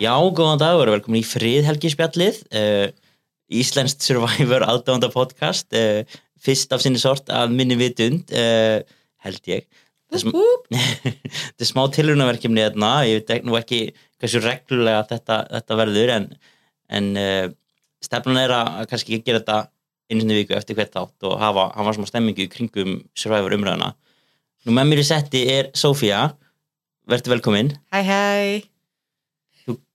Já, góðan dag og velkomin í friðhelgispjallið uh, Íslenskt Survivor aðdánda podcast uh, fyrst af sinni sort að minni vitund uh, held ég. Þetta er smá tilrunaverkefni þarna, ég veit ekki- nú ekki hversu reglulega þetta, þetta verður en, en stefnan er að kannski gera þetta einu sinni viku eftir hvert átt og hafa, hafa smá stemmingu kringum Survivor umræðuna. Nú með mér í setti er Sofía. Verður velkomin. Hæ hæ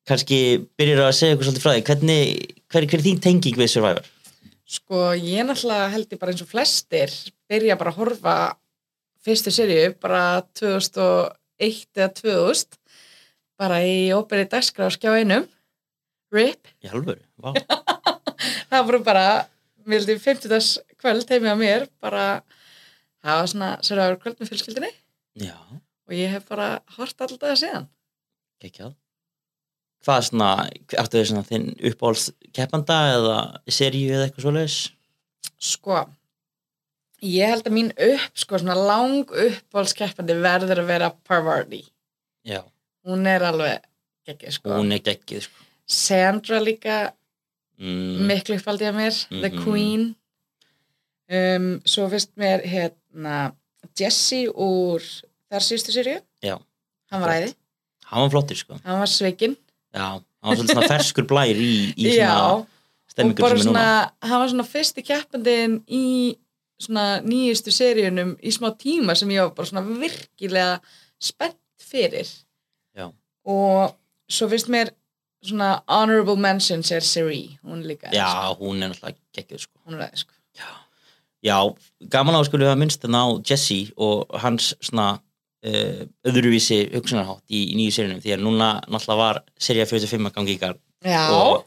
kannski byrjar að segja eitthvað svolítið frá því hvernig, hver, hver er þín tenging við Survivor? Sko ég náttúrulega held ég bara eins og flestir byrja bara að horfa fyrstu seríu bara 2001 eða 2000 bara í óperið dagskrá skjá einum RIP Í halvöru? Vá. það voru bara vildi 50 dags kvöld heimi á mér bara það var svona sérlega kvöld með fjölskyldinni Já, og ég hef bara hort alltaf það síðan geggjað. Hvað er svona, áttu þau svona þinn uppáhalds keppanda eða seríu eða eitthvað svoleiðis? Sko, ég held að mín upp, sko, svona lang uppbólskeppandi verður að vera Parvati. Já, Hún er alveg geggið, sko. hún er geggið sko. Sandra líka, Mm, miklu uppaldið að mér, The Mhm. Queen. Um, svo finnst mér, hérna, Jesse úr þar síðustu sériu. Já. Hann var æði, hann var flottir sko. hann var sveikinn. Já, hann var svolítið svona ferskur blær í, í Já, svona og stemmingur bara sem er svona, núna. hann var svona fyrsti keppandinn í svona nýjustu seríunum í smá tíma sem ég var bara svona virkilega spennt fyrir Já. og svo finnst mér svona honorable mentions er Siri, hún líka Já, sko. hún er náttúrulega geggið sko. hún er aðeins sko. Já, gaman á að skulle hafa minnst þarna á Jesse og hans svona uh, öðruvísi hugsunarhátt í, í nýju sérunum því að núna náttúrulega var serið 45 að gangi í Já, og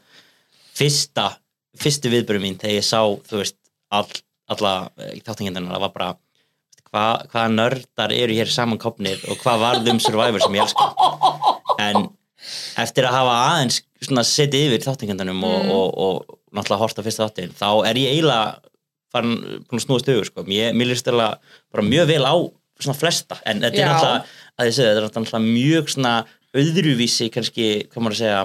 fyrsta fyrstu viðbörum mín þegar ég sá þú veist, all, alla þáttingendarnar, það var bara hvað hva nördar eru hér samankopnir og hvað varð um Survivor sem ég elska en eftir að hafa aðeins setið yfir þáttingendarnum og, Mm. og, og, náttúrulega horta fyrsta þáttin þá er ég eiginlega farin snúast augur sko. ég, mér líst eiginlega bara mjög vel á svona flesta en þetta er náttúrulega að ég segi þetta er náttúrulega mjög svona öðruvísi kannski, hvað maður að segja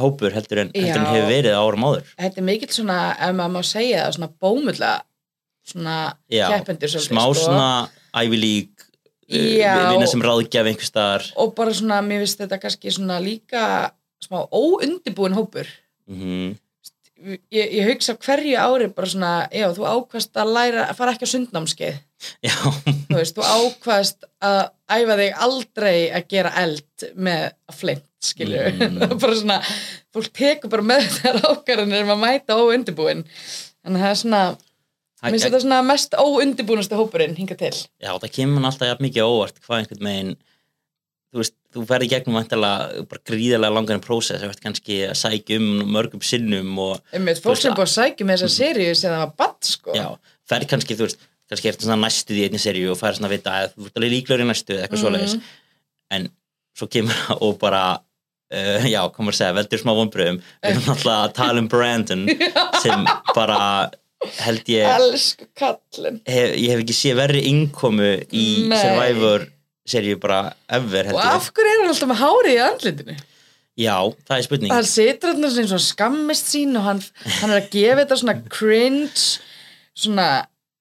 hópur heldur en, heldur en hefur verið árum áður. Þetta er mikill svona ef maður má segja það, svona bómulla svona keppendur smá sko. svona Ivy League uh, vinna sem ráðgjafi einhver staðar. Og bara svona, mér finnst þetta kannski svona líka smá óundibúin hópur. Mm ég, ég hugsa hverju ári bara svona, já, þú ákvast að læra að fara ekki á sundnámskeið já, þú veist, þú ákvast að æfa þig aldrei að gera eld með að flint, skilju. Mm. bara svona, fólk tekur bara með þær ákvarðanir um að mæta óundibúin þannig að það er svona mér finnst þetta svona mest óundibúnastu hópurinn hinga til. Já, það kemur alltaf jafn mikið óvart hvað einhvern veginn þú veist, þú ferði gegnum vantilega bara gríðarlega langarinn prósess, þú veist kannski að sækja um mörgum sinnum og um, Þú fólk sem búið að sækja með þessa seríu sem það var badd, sko. Já, ferði kannski, þú veist kannski ertu svona næstu því einni seríu og færi svona að vita að þú ert alveg líklegur í næstu eða eitthvað Mhm. svoleiðis. En svo kemur það og bara uh, já, komur að segja, veldur smá vonbröðum við erum náttúrulega að tala um Brandon sem bara held ég hef, ég hef ekki séð verri innkomu í Nei. Survivor seríu bara ever held og af hverju er hann alltaf með hárið í andlitinu? Já, það er spurning. Hann situr hann eins og skammist sín og hann, hann er að gefa þetta svona cringe svona,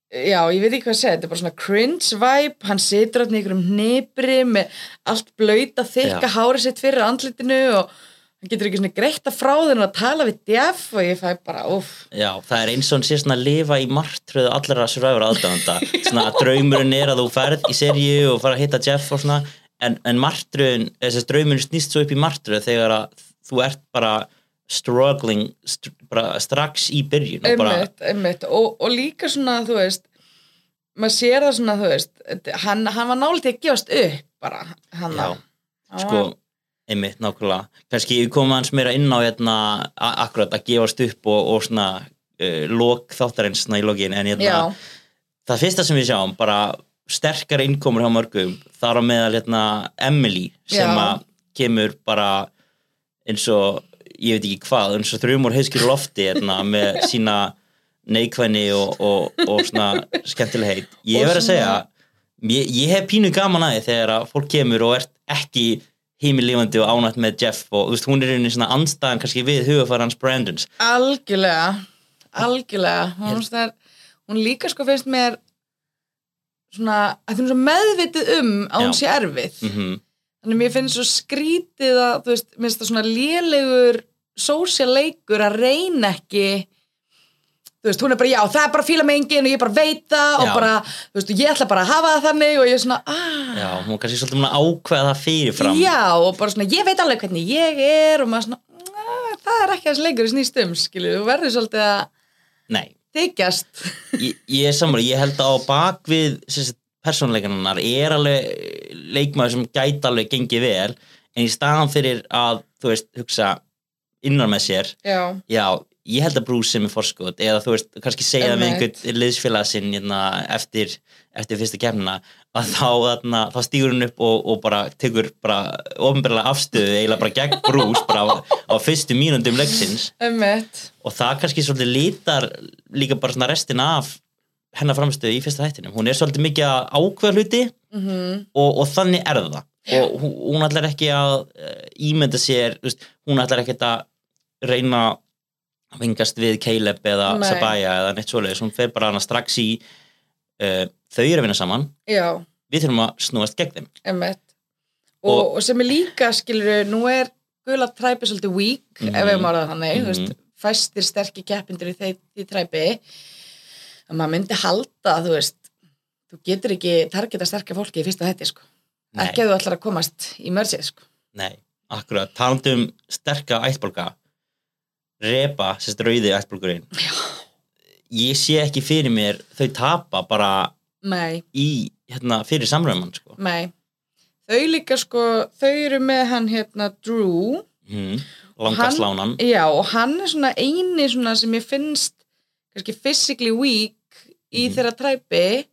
já, ég veit ekki hvað að segja þetta er bara svona cringe vibe hann situr hann í einhverjum hnibri með allt blöyta þykka Já. hárið sitt fyrir andlitinu og hann getur ekki svona greitt að frá þeirra að tala við djaf og ég fæ bara, uff já, það er eins og hann sé svona að lifa í martröðu allra Survivor aðdæðanda svona að draumurinn er að þú ferð í seríu og fara að hitta Jeff og svona en, en martröðun, þess að draumurinn snýst svo upp í martröðu þegar að þú ert bara struggling st bara strax í byrjun og bara, einmitt, einmitt. Og, og líka svona, þú veist maður sér það svona, þú veist hann, hann var nálega að gefast upp bara, hann Já, hann sko var- einmitt, nákvæmlega. Kannski við komum hans meira inn á hérna, akkurat að gefast upp og, og svona uh, lok þáttarins svona í lokin en hérna, það fyrsta sem við sjáum bara sterkar innkomur hjá mörgum þar á meðal hérna Emily sem að kemur bara eins og ég veit ekki hvað, eins og þrjumur heiskir lofti hérna, með sína neikvæðni og, og, og svona skemmtileg heit. Ég Og verð að segja ég, ég hef pínu gaman að því þegar að fólk kemur og ert ekki heimilífandi og ánætt með Jeff og veist, hún er einnig svona andstæðan kannski við hugafæra hans Brandons. Algjörlega algjörlega. Hún, er, hún líka sko finnst mér svona að hún er meðvitið um að hún sé erfið. Mm þannig mér finnst svo skrítið að þú veist, mér finnst það svona lélegur sósialeikur að reyna ekki þú veist, hún er bara já, það er bara fíla með enginn og ég bara veit það og Já. bara, þú veist, ég ætla bara að hafa það þannig og ég er svona, ah. Já, hún er kannski svolítið múin að ákveða það fyrirfram. Já, og bara svona, ég veit alveg hvernig ég er. Og maður svona, "Ah, það er ekki hans leikur í snýst um, skilju, þú verður svolítið að Nei, þykjast. Ég, ég er sammála, ég held að á bakvið persónleikannar er alveg leikmaður sem gæti alveg gengið vel en í staðan fyrir að þú veist, hugsa innan með sér. Já, já, ég held að Bruce sem er forskot eða þú veist, kannski segja það Einmitt. einhvern liðsfélag sinn hérna, eftir, eftir fyrsta kemna að þá, þarna, þá stígur hún upp og, og bara tekur bara ofinbarlega afstöðu eiginlega bara gegn Bruce bara á, á fyrstu mínundum leiksins. Og það kannski svolítið lítar líka bara svona restina af hennar framstöðu í fyrsta hættinum hún er svolítið mikið að mm og, og þannig er það. Og hún, ætlar ekki að uh, ímynda sér, veist, hún ætlar ekki að reyna að vingast við Caleb eða Nei. Sabaya eða neitt svoleiðis, hún fer bara hana strax í uh, þau eru að vinna saman. Já, við þurfum að snúast gegn þeim. Og, Og- og sem er líka, skilur nú er gula træpi svolítið weak Mhm. ef við málaði þannig, Mhm. þú veist fæstir sterkir keppindur í þeir í træpi. Að maður myndi halda, þú veist þú getur ekki targeta sterkir fólki í fyrsta hætti, sko. Ekki að þú ætlar að komast í mörgsið, sko. Nei, akkurat, talandi um sterka ættbólka repa, sérst rauði ættbólkurinn. Ég sé ekki fyrir mér þau tapa bara Nei, í, hérna, fyrir samrömman sko. nei. Þau líka, sko, þau eru með hann hérna Drew. Mm. langa Hann- slánan. Já, og hann er svona eini svona sem ég finnst kannski physically weak í Mhm. þeirra træpi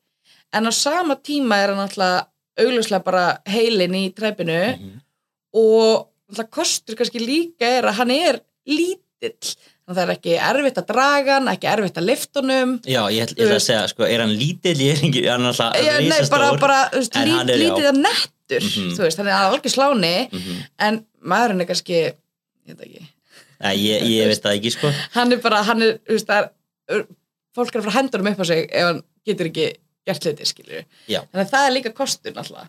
en á sama tíma er hann alltaf augljóslega bara heilin í træpinu Mhm. og alltaf kostur kannski líka er að hann er lítill þannig að það er ekki erfitt að draga hann ekki erfitt að lifta honum Já, ég ætla ætla að segja, sko, er hann lítill ég er ekki, hann er alltaf Já, nei, bara, bara þú veist, lít, er, lítið að nettur Mhm. þú veist, hann er alveg sláni Mhm. en maðurinn er kannski ég veit ekki Nei, ég, ég veit það ekki, sko hann er bara, hann er, þú veist, það er fólk er að fara hendunum upp á sig ef hann getur ekki gert hluti, skilur Já. þannig að það er líka kostur náttúrulega.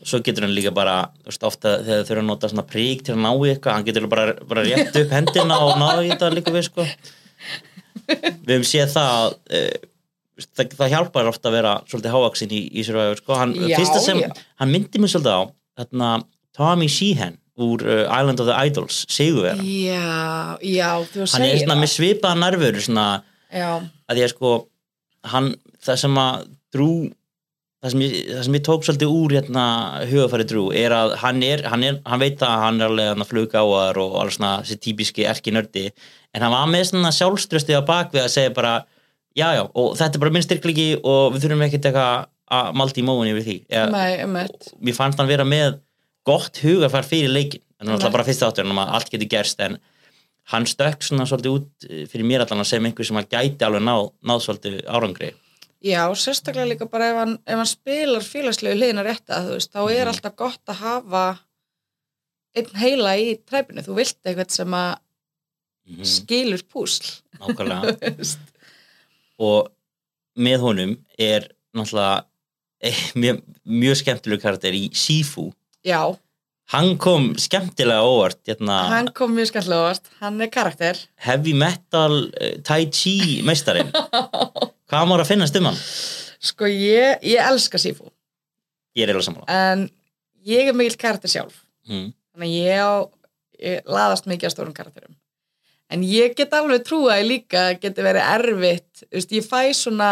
Svo getur hann líka bara, þú veist, ofta þegar þau þurfa að nota svona prík til að ná í eitthvað hann getur bara, bara rétt upp hendina og ná í þetta líka við, sko. Við höfum séð það að uh, það, það hjálpar ofta að vera svolítið hávaksin í, í Survivor, sko hann, Já, Fyrsta sem, já. hann myndi mig svolítið á þarna, Tommy Sheehan úr uh, Island of the Idols, Sigurvera já, já, þú hann er svona með svipaða nervur svona já, að ég sko hann, það sem að drú það sem ég, það sem ég tók svolítið úr hérna hugafæri drú er að hann er, hann er, hann veit að hann er alveg hann að þar og alveg svona þessi típiski erki nördi, en hann var með svona sjálfströstið á bakvið að segja bara já já, og þetta er bara minn styrklegi og við þurfum ekkert eitthvað að maldi í móðunni yfir því, nei, um mér fannst hann vera með gott hugafær fyrir leikin en það er alltaf bara fyrst áttur en allt getur gerst en hann stökk svona svolítið út fyrir mér allan að segja einhver sem að gæti alveg náð, náð svolítið árangri já, sérstaklega líka bara ef hann, ef hann spilar félagslegu hliðina rétta, þú veist, þá er Mhm. alltaf gott að hafa einn heila í træpinu, þú vilt eitthvað sem að mm, skilur púsl. Nákvæmlega. Og með honum er náttúrulega eh, mjög, mjög skemmtileg karakter í Sifu. Já, hann kom skemmtilega óvart hérna, hann kom mjög skemmtilega óvart. Hann er karakter. Heavy metal uh, tai chi meistarinn hvað maður að finnast um hann? sko ég, ég elska Sifu ég er eiginlega sammála. En ég er mikill karakter sjálf. Mm. þannig að ég, á, ég laðast mikið á stórum karakterum. En ég get alveg trúa að ég líka geti verið erfitt Þú veist, ég fæ svona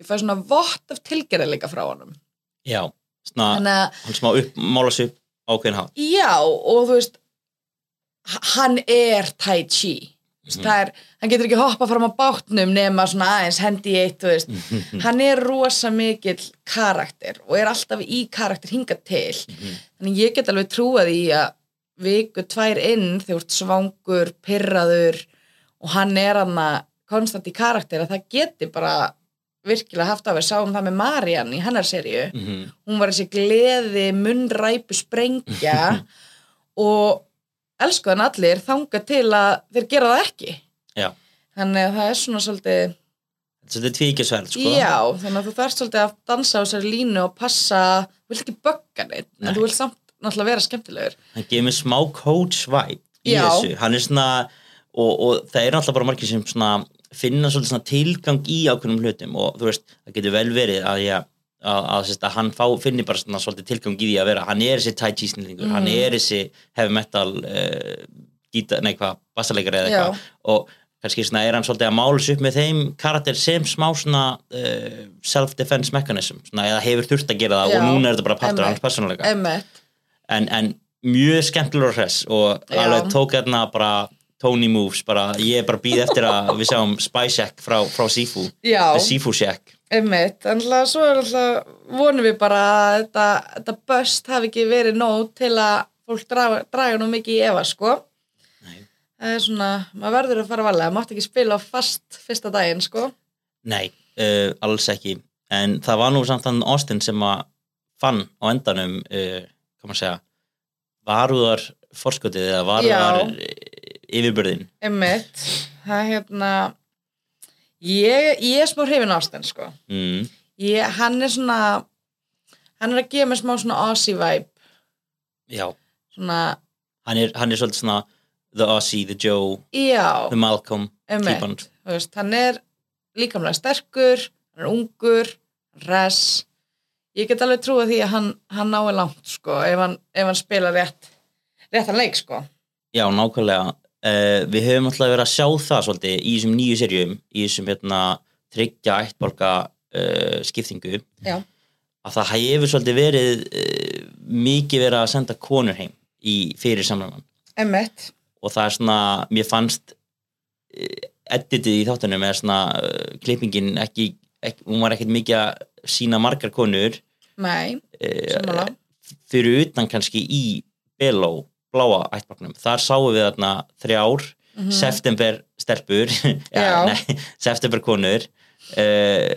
ég fæ svona vott af tilgerðileika frá honum. Já, svona hann smá upp, mála upp ákveðin hátt. Já og þú veist hann er tai chi mm. Mhm. er, hann getur ekki hoppa fram á bátnum nema svona aðeins hendi í eitt veist hann er rosa mikill karakter og er alltaf í karakter hingað til Mhm. þannig ég get alveg trúað í að viku tvær inn þegar þú ert svangur, pyrraður og hann er hann að konstant í karakter að það geti bara virkilega haft af við sáum það með Mariann í hennar serju mhm, hún var þessi gleði munnræpu sprengja og elskuðan allir þanga til að þeir gera það ekki. Já. Þannig að það er svona svolítið er tvíkisverð sko. Já, þannig að þú þarfst svolítið að dansa á þessari línu og passa, þú vilt ekki bögga neitt Nei. en þú vilt samt náttúrulega vera skemmtilegur. Hann gefur mér smá coach vibe í Já. þessu, hann er svona og, og það er alltaf bara margir sem svona finna svolítið svona tilgang í ákveðnum hlutum og þú veist, það getur vel verið að ég að, að, að, að hann fá, finni bara svona svolítið tilgang í því að vera, hann er þessi tai chi snillingur, hann Mhm. er þessi heavy metal uh, gítar, nei hvað, bassaleikari eða eitthvað. Og kannski svona er hann svolítið að mála sig upp með þeim karakter sem smá svona uh, self-defense mechanism, svona eða hefur þurft að gera það Já, og núna er þetta bara partur af hans persónuleika. emmett, en, en mjög skemmtilegur hress og Já. alveg tók hérna bara Tony Moves, bara ég er bara býð eftir að við sjáum Spy Shack frá, frá Sifu. Sifu Shack emmett en svo er alltaf vonum við bara að þetta, þetta böst hafi ekki verið nóg til að fólk draga, draga nú mikið í efa sko. Nei. það er svona, maður verður að fara valega mátt ekki spila fast fyrsta daginn sko. Nei, uh, alls ekki. En það var nú samt þann Austin sem að fann á endanum uh, hvað maður segja varúðar forskotið eða varúðar Já. yfirbörðin. Einmitt, það er hérna ég, ég er smá hrifin ástæn sko. Mm, ég, hann er svona hann er að gefa mér smá svona Aussie vibe. Já, svona, hann er, hann er svolítið svona The Aussie, The Joe, já. The Malcolm einmitt, típan þú veist, hann er líkamlega sterkur, hann er ungur res ég get alveg trúið því að hann, hann nái langt sko, ef hann, ef hann spila rétt réttan leik sko. Já, nákvæmlega. Uh, við höfum alltaf verið að sjá það svolítið í þessum nýju serjum, í þessum hérna, tryggja ættborga uh, skiptingu, já, að það hefur svolítið verið uh, mikið verið að senda konur heim í fyrir samlangan. Og það er svona, mér fannst editið í þáttunum eða svona klippingin ekki, ekki, hún var ekkert mikið að sína margar konur nei, fyrir utan kannski í Beló, bláa ættborgnum. Þar sáum við þarna þrjár Mhm. september stelpur Já. nei, september konur uh,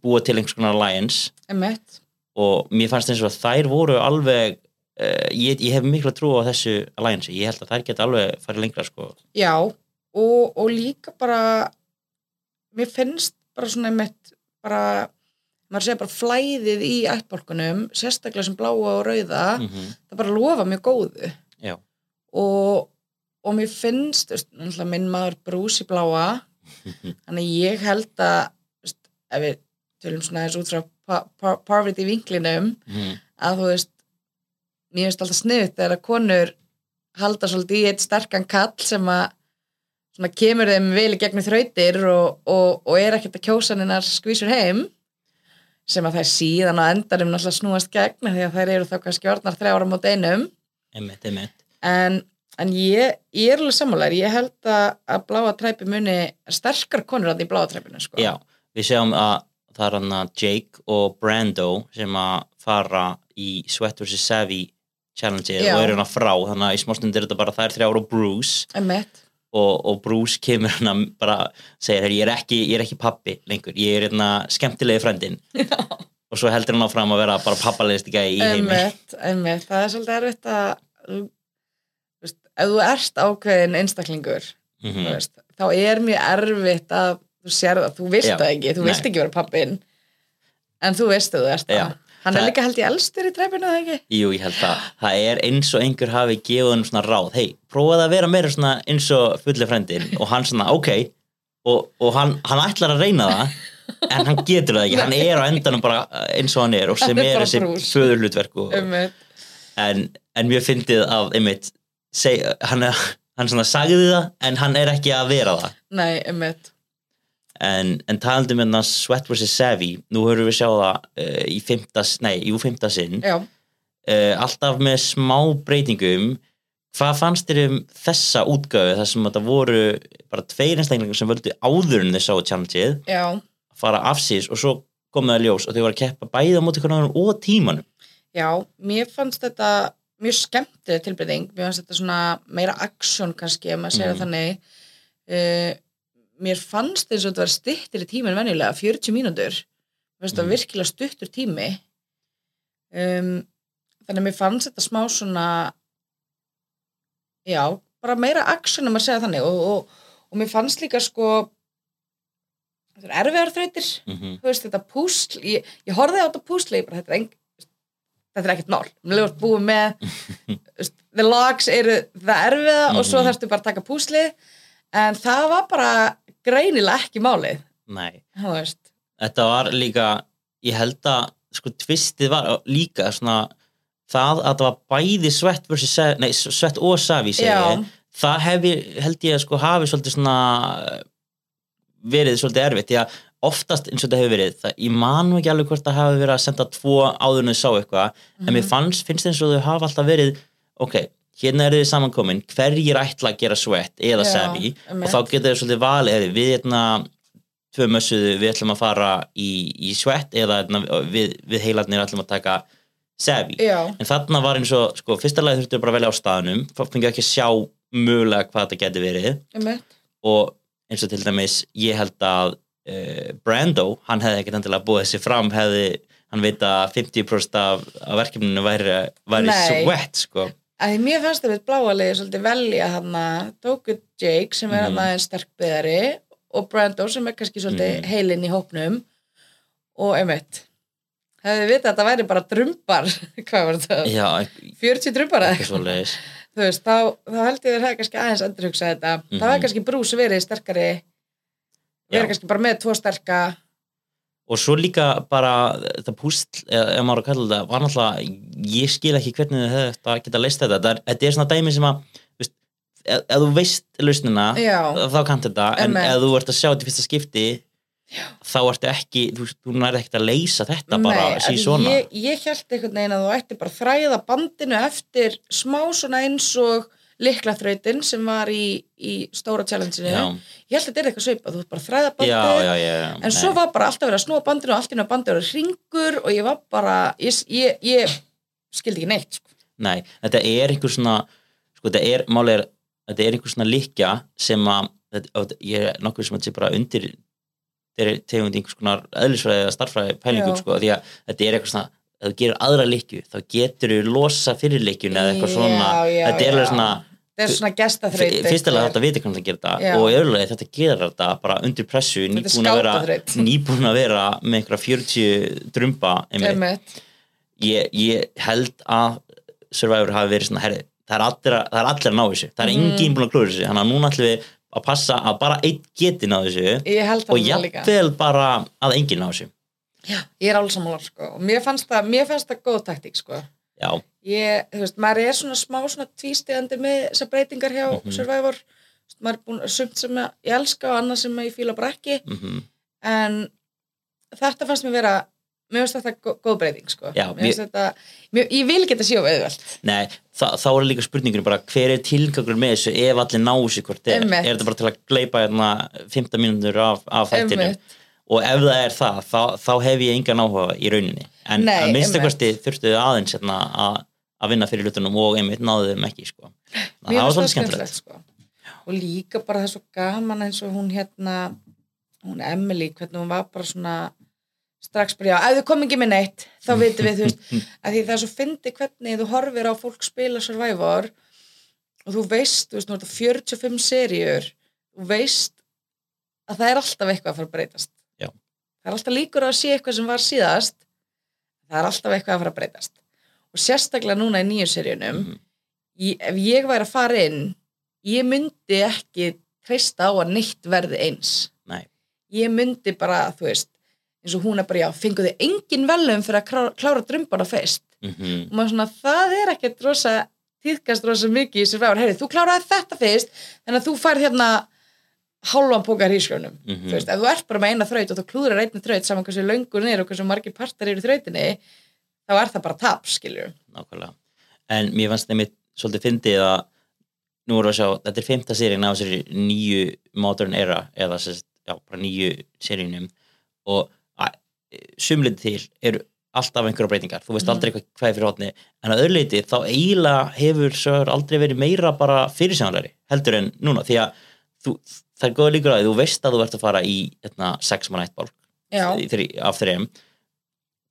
búa til einhvers konar alliance einmitt, og mér fannst eins og að þær voru alveg uh, ég, ég hef mikla trú á þessu alliance, ég held að þær geta alveg farið lengra sko, já og, og líka bara mér finnst bara svona einmitt bara, maður segir bara flæðið í ættbólkunum, sérstaklega sem bláa og rauða, mm það bara lofa mjög góðu. Og, og mér finnst minn maður brús í bláa þannig ég held að veist, ef við tölum svona eins út frá pa- pa- poverty vinklinum mm að þú veist mér finnst alltaf sniðt þegar að konur halda svolítið í eitt sterkan kall sem að svona kemur þeim vel í gegnum þrautir og, og, og er ekkert að kjósa hennar skvísur heim sem að það síðan á endanum náttúrulega snúast gegn því að þær eru þá kannski orðnar þrjá ára mót einum einmitt, einmitt. En, en ég, ég er alveg sammálar ég held að, að bláa træpi muni sterkar konur að því bláa træpinu sko. já, við sjáum að það er hann að Jake og Brando sem að fara í Sweat vs. Savvy challenge og eru hann að frá þannig að í smástundir er þetta bara þær þrjár og Bruce. Emmett, og, og Bruce kemur hann að bara segir, "Heyrðu, ég er ekki, ég er ekki pappi lengur, ég er hérna skemmtilegi frændin og svo heldur hann áfram að vera bara pappalegist í heimi. Emmett, Emmett það er svolítið erfitt að veist, ef þú ert ákveðin einstaklingur mm þú veist, þá er mjög erfitt að þú sér það, þú veist Já, það ekki þú nei. veist ekki vera pappin en þú veist að þú ert Já, það hann er það- líka held ég elstur í træpinu það ekki? Jú, ég held að það er eins og einhver hafi gefið hann svona ráð, hei, prófaði að vera meira svona eins og fulli frændin og hann svona, ok. Og, og hann, hann ætlar að reyna það en hann getur það ekki, hann er á endanum bara eins og hann er og sem Hann er er þessi Emmett, en, en mjög fyndið af einmitt, seg, hann, hann svona sagði það en hann er ekki að vera það. Nei, Emmett en, en talandi með hann Sweat vs. Savvy. Nú höfum við sjá það uh, í fymta, nei, jú, fymta sinn. Uh, alltaf með smá breytingum. Hvað fannst þér um þessa útgöfu þar sem þetta voru bara tveir einstaklingar sem völdu áður en þau sáu að fara afsýs og svo kom það að ljós og þau voru að keppa bæði á móti hvernig og tímanum. Já mér fannst þetta mjög skemmtileg tilbreyting. Mér fannst þetta svona meira aksjón kannski ef maður Mhm. það þannig. Uh, mér fannst eins og þetta var stuttir í tíminn venjulega, 40 mínútur. Mér finnst það Mhm. virkilega stuttur tími. Um, þannig að mér fannst þetta smá svona já, bara meira action um að segja þannig. Og, og, og mér fannst líka sko þetta er erfiðar þrautir. Mhm, þú veist, þetta púsl ég, ég horfði á þetta púsli, ég bara, þetta er eng, þetta er ekkert mál, mér lefur búið með the logs eru það erfiða og svo Mhm. þarfstu bara að taka púsli en það var bara greinilega ekki málið. Nei. Þetta var líka ég held að sko tvistið var líka svona það að það var bæði svett, versus, nei, svett og savi segi Já. ég, það held ég að sko hafi svolítið svona eh, verið svolítið erfitt því að oftast eins og þetta hefur verið það, ég man nú ekki alveg hvort það hafi verið að senda tvo áður en þau sá eitthvað en mér fannst, finnst eins og þau hafa alltaf verið ok, hérna eru þið samankomin hverjir ætla að gera svett eða savi og þá getur þau svolítið valið við hérna tvö mössuðu, við ætlum að fara í, í svett eða hérna, við, við heilarnir ætlum að taka já, en þarna var eins og, sko, fyrsta lagi þurftu bara að velja á staðnum, fengið ekki að sjá mögulega hvað þetta geti verið. Einmitt. Og eins og til dæmis ég held að uh, Brando, hann hefði ekkert endilega búið þessi fram, hefði hann veit að 50% af, af verkefninu væri, væri svett, sko að því mér fannst það við bláalegi svolítið velja hann að Dóku Jake sem er Mhm. hann aðeins sterkbyðari og Brando sem er kannski svolítið Mhm. heilinn í hópnum. Og einmitt hefði við vitað að þetta væri bara drumbar hvað var þetta, já, 40 drumbar eða eitthvað þú veist, þá, þá held ég þér hefði kannski aðeins endurhugsa þetta, Mhm. það hefði kannski brús verið sterkari. Verið kannski bara með tvo sterka og svo líka bara púsl, eða ef maður á að kalla þetta var náttúrulega, ég skil ekki hvernig þetta geta leist þetta, þetta er, þetta er svona dæmi sem að veist, ef, ef þú veist lausnina, já, þá kannt þetta. En Einmitt. ef þú ert að sjá þetta í fyrsta skipti þá ertu ekki, þú, þú nærði ekkert að leysa þetta bara Nei, sí ég, ég held einhvern veginn að þú ætti bara þræða bandinu eftir smá svona eins og liklaþrautin sem var í, í stóra challenge-inu. Ég held að þetta er eitthvað svipað, þú ert bara þræða bandið. en svo var bara alltaf verið að snúa bandinu og allt í náðu bandið var hringur og ég var bara ég, ég, ég skildi ekki neitt sko. Nei, þetta er einhver svona sko, þetta er, máli er þetta er einhver svona líkja sem að þetta, ég er nokkuð sem að þetta sé bara undir þetta er tegund einhvers konar eðlisfræði eða starffræði pælingum sko, því að þetta er eitthvað svona ef þú gerir aðra líkju, þá getur þú losa fyrir líkjun eða eitthvað svona. Já, já, þetta er alveg svona þetta er svona gestaþraut fyrstilega þetta viti hvernig það gerir þetta og öðrulega þetta gerir þetta bara undir pressu nýbúin að vera, nýbúin að vera með einhverja 40 drumba einmitt Einmitt. ég, ég held að Survivor hafi verið svona herri, það er allir að, er allir að ná þessu það er Mhm. enginn búin að klúra þessu þannig að núna ætlum við að passa að bara einn geti ná þessu og jafnvel bara að enginn ná þessu Já, ég er alveg sammála sko. og mér fannst það, mér fannst það góð taktík sko. Já, ég, þú veist, maður er svona smá svona tvístegandi með þessar breytingar hjá Mhm. Survivor. Þú veist, maður er búin sumt sem ég elska og annað sem ég fíla bara ekki. Mm en þetta fannst mér vera mér finnst þetta gó- góð breyting sko. Já, mér þetta, mér, ég vil geta séu auðvelt. Nei, þa þá er líka spurningur bara hver er tilgangur með þessu ef allir ná þessu hvort er, er þetta bara til að gleipa hérna 15 mínútur af, af Einmitt. Og ef það er það, þá, þá hef ég engan áhuga í rauninni, en Nei, að minnsta einmitt. kosti þurftu aðeins hérna, að, að vinna fyrir hlutunum og einmitt náðu þeim ekki sko. það var svolítið skemmtilegt sko. og líka bara það er svo gaman eins og hún hérna hún Emily, hvernig hún var bara svona strax bara, já, ef þau kom ekki með neitt þá vitum við, þú veist, að því það er svo fyndi hvernig þú horfir á fólk spila Survivor og þú veist, þú veist, er þetta 45 seríur þú veist að það er alltaf eitthvað að fara að breytast. Það er alltaf líkur á að sé eitthvað sem var síðast það er alltaf eitthvað að fara að breytast og sérstaklega núna í nýju seríunum Mhm. ég, ef ég væri að fara inn ég myndi ekki treysta á að neitt verði eins Nei. ég myndi bara, þú veist eins og hún er bara, já, fenguðu engin velum fyrir að klára, klára drumbana fyrst Mhm. og maður svona, það er ekkert rosa tíðkast rosa mikið í sér fræður heyri, þú kláraði þetta fyrst, þannig að þú færð hérna hálfan pókar hrísgrjónum Mhm. þú veist, ef þú ert bara með eina þraut og þú klúður einni þraut saman hversu löngur niður og hversu margir partar eru í þrautinni þá er það bara tap, skilju nákvæmlega. En mér fannst þeim svolítið fyndið að nú voru að sjá, þetta er fymta seríin af þessari nýju Modern Era eða sérst, já, bara nýju seríunum. Og sumlið til eru alltaf einhverja breytingar, þú veist Mhm. aldrei hvað, er fyrir hotni en að öðruleiti þá eiginlega hefur aldrei verið meira bara fyrirsjónalari heldur en núna. Því að þú, það er góða líkur að því, þú veist að þú ert að fara í hérna, sex mann eitt bálk. Af þreim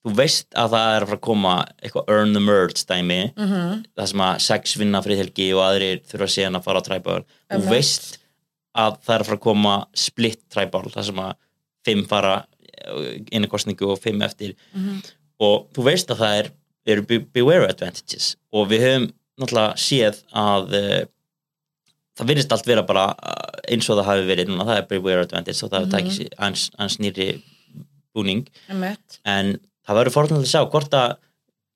þú veist að það er að fara að koma eitthvað earn the merge dæmi mhm, það sem að sex vinna friðhelgi og aðrir þurfa síðan að fara á træbál. Þú veist að það er að fara að koma split træbál það sem að fimm fara einu kostningu og fimm eftir. Mhm, og þú veist að það er, eru be- beware advantages. Og við höfum náttúrulega séð að uh, það virðist allt vera bara uh, eins og það hafi verið núna, það er beware advantage og það hefur Mhm. takið sér ans, ans nýri búning en það verður fórhundlega að sjá hvort að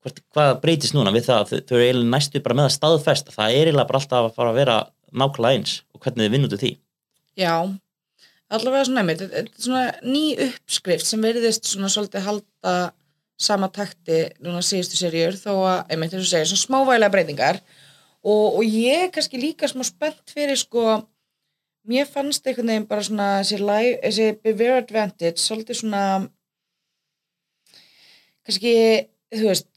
hvort, hvað breytist núna við það að þau, eru eiginlega næstu bara með að staðfest það er eiginlega bara alltaf að fara að vera nákvæmlega eins og hvernig þið vinn út úr því. Já, allavega svona einmitt, er svona ný uppskrift sem veriðist svona svolítið halda sama takti núna síðustu serjur þó að, einmitt eins og segir, svona smávægilega breytingar og, og ég er kannski líka smá spennt fyrir sko mér fannst einhvern veginn bara svona þessi, live, þessi Beware Advantage svolítið svona kannski, þú veist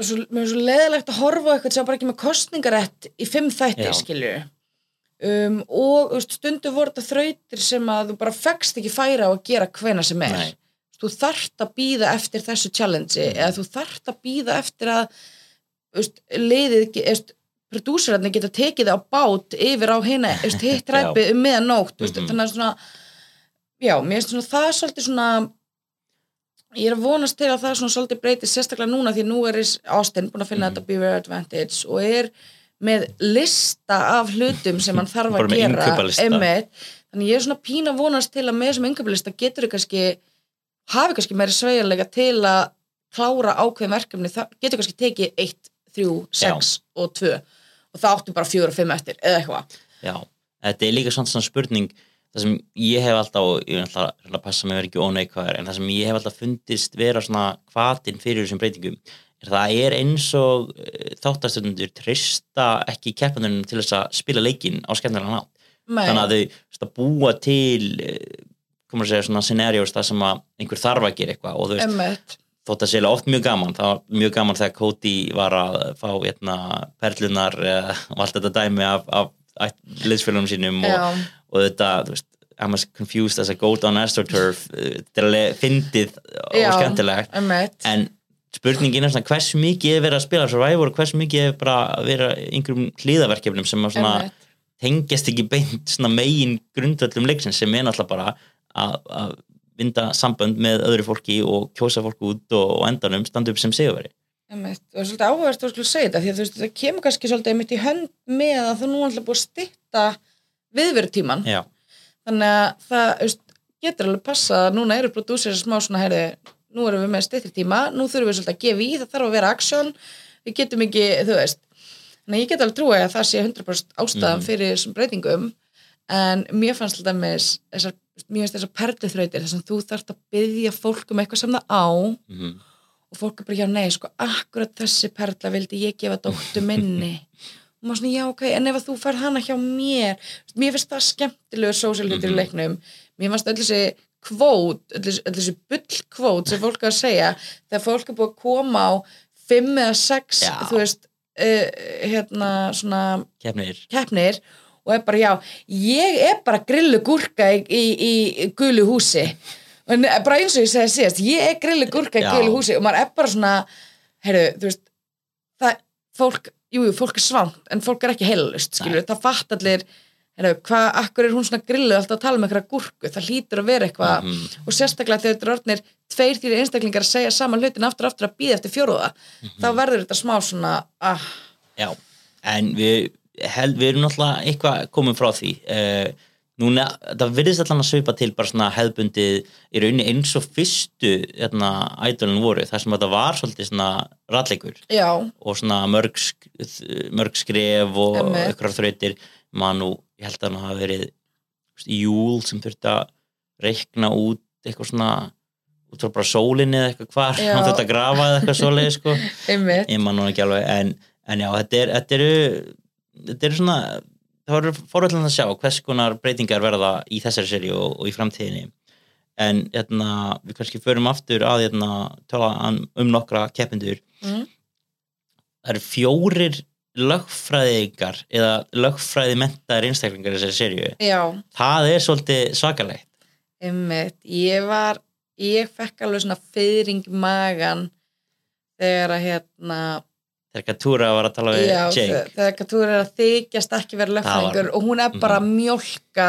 svo, mér er svo leðilegt að horfa á eitthvað sem bara ekki með kostningarætt í fimm þætti, Já. skilju um, og veist, stundu voru þetta þrautir sem að þú bara fegst ekki færa á að gera hvena sem er Nei. þú þarft að býða eftir þessu challenge eða þú þarft að býða eftir að veist, þú veist, prodúsirarnir geta tekið það á bát yfir á veist, hitt ræpið um meðan nótt, veist, Mhm. þannig að svona já, mér finnst svona það svolítið svona ég er að vonast til að það svona svolítið breytist sérstaklega núna því nú er Austin búin að finna Mhm. þetta Beware Advantage og er með lista af hlutum sem hann þarf að gera einmitt. þannig ég er svona pína vonast til að með þessum yngöflista getur þau kannski hafi kannski meiri sveigjarleika til að klára ákveðin verkefni, það getur kannski tekið 1, 3, 6 og 2 og það áttu bara 4 og 5 eftir eða eitthvað. Já, þetta er líka svona, svona spurning það sem ég hef alltaf og ég alltaf að passa mig að vera ekki óneikvæður en það sem ég hef alltaf fundist vera svona hvatin fyrir þessum breytingum er það er eins og eh, þáttastöndundur trista ekki keppandunum til þess að spila leikin á skemmtilega nátt þannig að þau að búa til eh, komur að segja svona scenarios það sem að einhver þarf að gera eitthvað og þú veist, þótt að segja oft mjög gaman það var mjög gaman þegar Cody var að fá hérna, perlunar uh, og allt þetta dæmi af, af, liðsfélunum sínum og, Já, og þetta, þú veist I'm as confused as a goat on astroturf þetta er alveg fyndið og skemmtilegt. en spurningin er svona hversu mikið er verið að spila Survivor og hversu mikið er bara að vera einhverjum hlýðaverkefnum sem að svona tengjast ekki beint svona megin grundvöllum leiksins sem er náttúrulega bara að vinda sambönd með öðru fólki og kjósa fólk út og, og endanum standa upp sem sigurveri Einmitt. og svolítið áhverst að segja þetta því að veist, það kemur kannski svolítið einmitt í hönd með að það nú alltaf búið að stytta viðveru tíman Já, þannig að það veist, getur alveg passa að núna eru prodúsir smá svona herði, nú erum við með styttri tíma nú þurfum við svolítið að gefa í, það þarf að vera aksjón við getum ekki, þú veist þannig að ég get alveg trúið að það sé 100% ástæðan Mhm. fyrir þessum breytingum en mér fannst alltaf með þessar, mér finnst þessar perluþrautir þess að þú þarft að byggja fólk um eitthvað sem það á. Mm og fólk er bara, já nei, sko, akkurat þessi perla vildi ég gefa dóttu minni. Og maður svona, já ok, en ef þú færð hana hjá mér, mér finnst það skemmtilegu sósíalhlutir Mhm. í leiknum. Mér finnst öll þessi kvót öll öll þessi bullkvót sem fólk er að segja þegar fólk er búið að koma á fimm eða sex, Já. þú veist uh, hérna, svona keppnir og er bara, já, ég er bara grillu gúrka í, í, í gulu húsi. Ne- bara eins og ég segi síðast, ég er grillu gúrka í gulu húsi og maður er bara svona heyrðu, þú veist það, fólk, jú, jú, fólk er svangt en fólk er ekki heilust, skilur, það fatt allir heyrðu, hvað, akkur er hún svona grillu alltaf að tala um eitthvað gúrku, það hlýtur að vera eitthvað Mhm. og sérstaklega þegar þetta orðnir tveir þýri einstaklingar að segja saman hlutin aftur aftur að býða eftir fjóruða, þá verður þetta smá svona, ah, Já, en við, held, við erum náttúrulega eitthvað komum frá því. Uh, núna, það virðist allan að svipa til bara svona hefðbundið í rauninni eins og fyrstu hérna, ædolin voru, þar sem þetta var svolítið svona ralleikur já, og svona mörg, mörg skref og ykkur þrautir. Mann og ég held að hann hafa verið júl sem þurfti að reikna út eitthvað svona út frá bara sólinni eða eitthvað hvar. Hann þurfti að grafa eða eitthvað svoleið sko. Ég man nú ekki alveg en, en já, þetta, er, þetta eru þetta eru svona það voru fórhaldin að sjá hvers konar breytingar verða í þessari seri og, og í framtíðinni. En hérna, við kannski förum aftur að hérna, tala um nokkra keppindur Mm. það eru fjórir lögfræðingar eða lögfræði mentaðar einstaklingar í þessari já, það er svolítið svakalegt. Einmitt. Ég var, ég fekk alveg svona fyrring í magan þegar að hérna þegar Katúra var að tala við já, Jake. þe- þegar Katúr er að þykjast ekki vera lögfræðingur og hún er bara að mjólka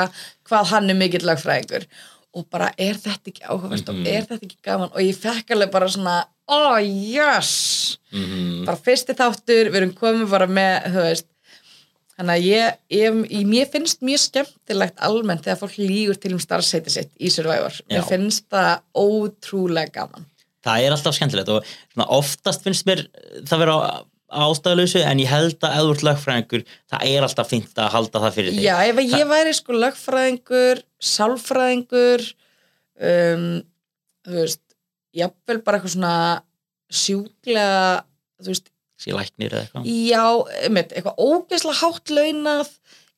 hvað hann er mikill lögfræðingur. Og bara er þetta ekki áhugavert Mhm. og er þetta ekki gaman? Og ég fekk alveg bara svona oh yes! Mm bara fyrsti þáttur, við erum komið bara með þú veist þannig að ég, ég, ég, mér finnst mjög skemmtilegt almennt þegar fólk lígur til um starfseiti sitt í Survivor, mér Já. finnst það ótrúlega gaman. Það er alltaf skemmtilegt og oftast finnst mér það vera ástæðuleysu en ég held að ef þú ert lögfræðingur það er alltaf fínt að halda það fyrir þig. Já, ef ég væri sko lögfræðingur sálfræðingur um, þú veist jafnvel bara eitthvað svona sjúklega þú veist, Sér læknir eða eitthvað. Já, einmitt, eitthvað ógeðslega hátt launað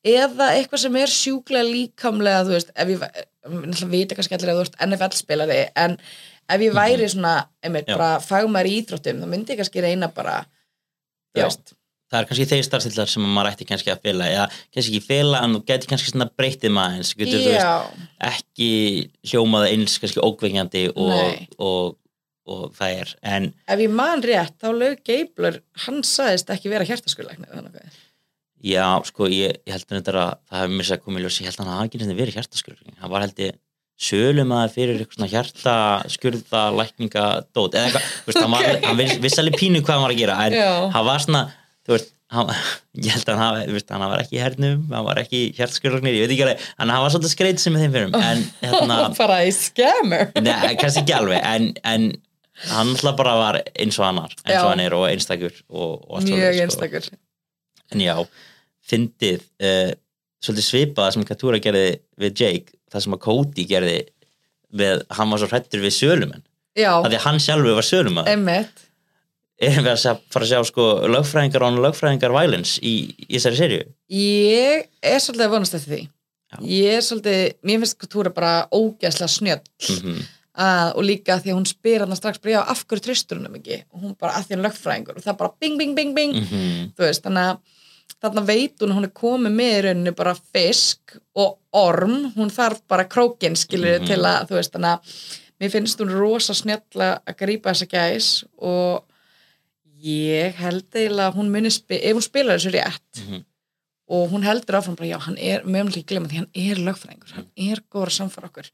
eða eitthvað sem er sjúklega líkamlega þú veist, ef ég náttúrulega vita kannski allir að þú ert NFL spilari en ef ég væri svona, einmitt, bara fagmar í íþróttum, þá myndi ég kannski reyna bara það er kannski þeir starfstillar sem maður ætti kannski að fela eða kannski ekki fela en þú geti kannski svona breytið maður eins veist, ekki hljómað eins kannski ókveikjandi og, og, og það er en ef ég man rétt, þá lög Geibler, hann sagðist ekki vera að já, sko, ég, ég held að það hefur mér sér að koma í ljós, ég held að hann hafi ekki verið hjartaskurð hann var held ég sölumæður fyrir eitthvað svona hjartaskurða lækninga dót eða eitthvað, þú veist, hann, var, hann viss, viss alveg pínu hvað hann var að gera en Já. hann var svona, þú veist hann, ég held að hann hafi, veist, hann var ekki í hernum hann var ekki hjartaskurðlagnir, ég veit ekki alveg hann var svolítið skreit sem með þeim fyrir en hérna, bara í scammer Nei, kannski ekki alveg en, en hann alltaf bara var eins og annar eins og Já. hann er og einstakur og, og mjög sko. einstakur en já, fyndið uh, svolítið svipað sem Katúra gerði við Jake, það sem að Cody gerði við, hann var svo hrættur við sölumenn, af því hann sjálfur var sölumann emmitt erum við að fara að sjá sko lögfræðingar og lögfræðingar violence í, í þessari serju ég er svolítið að vonast eftir því. Já. ég er svolítið, mér finnst Katúra bara ógeðslega snjöll. Mm að, og líka því að hún spyr hann strax bara af hverju tristur hún ekki? Og hún bara að því hann lögfræðingur. Og það bara bing, bing, bing, bing. -hmm. þú veist, þannig að þarna veit hún að hún er komið með í rauninu bara fisk og orm hún þarf bara krókin skilur Mhm. til að, þú veist, þannig að mér finnst hún rosa snjalla að grípa þessa gæs og ég held eiginlega að hún muni ef hún spilar þessu rétt Mhm. og hún heldur áfram bara, já, hann er mögulega ekki glemma því hann er lögfræðingur, hann er góður samfara okkur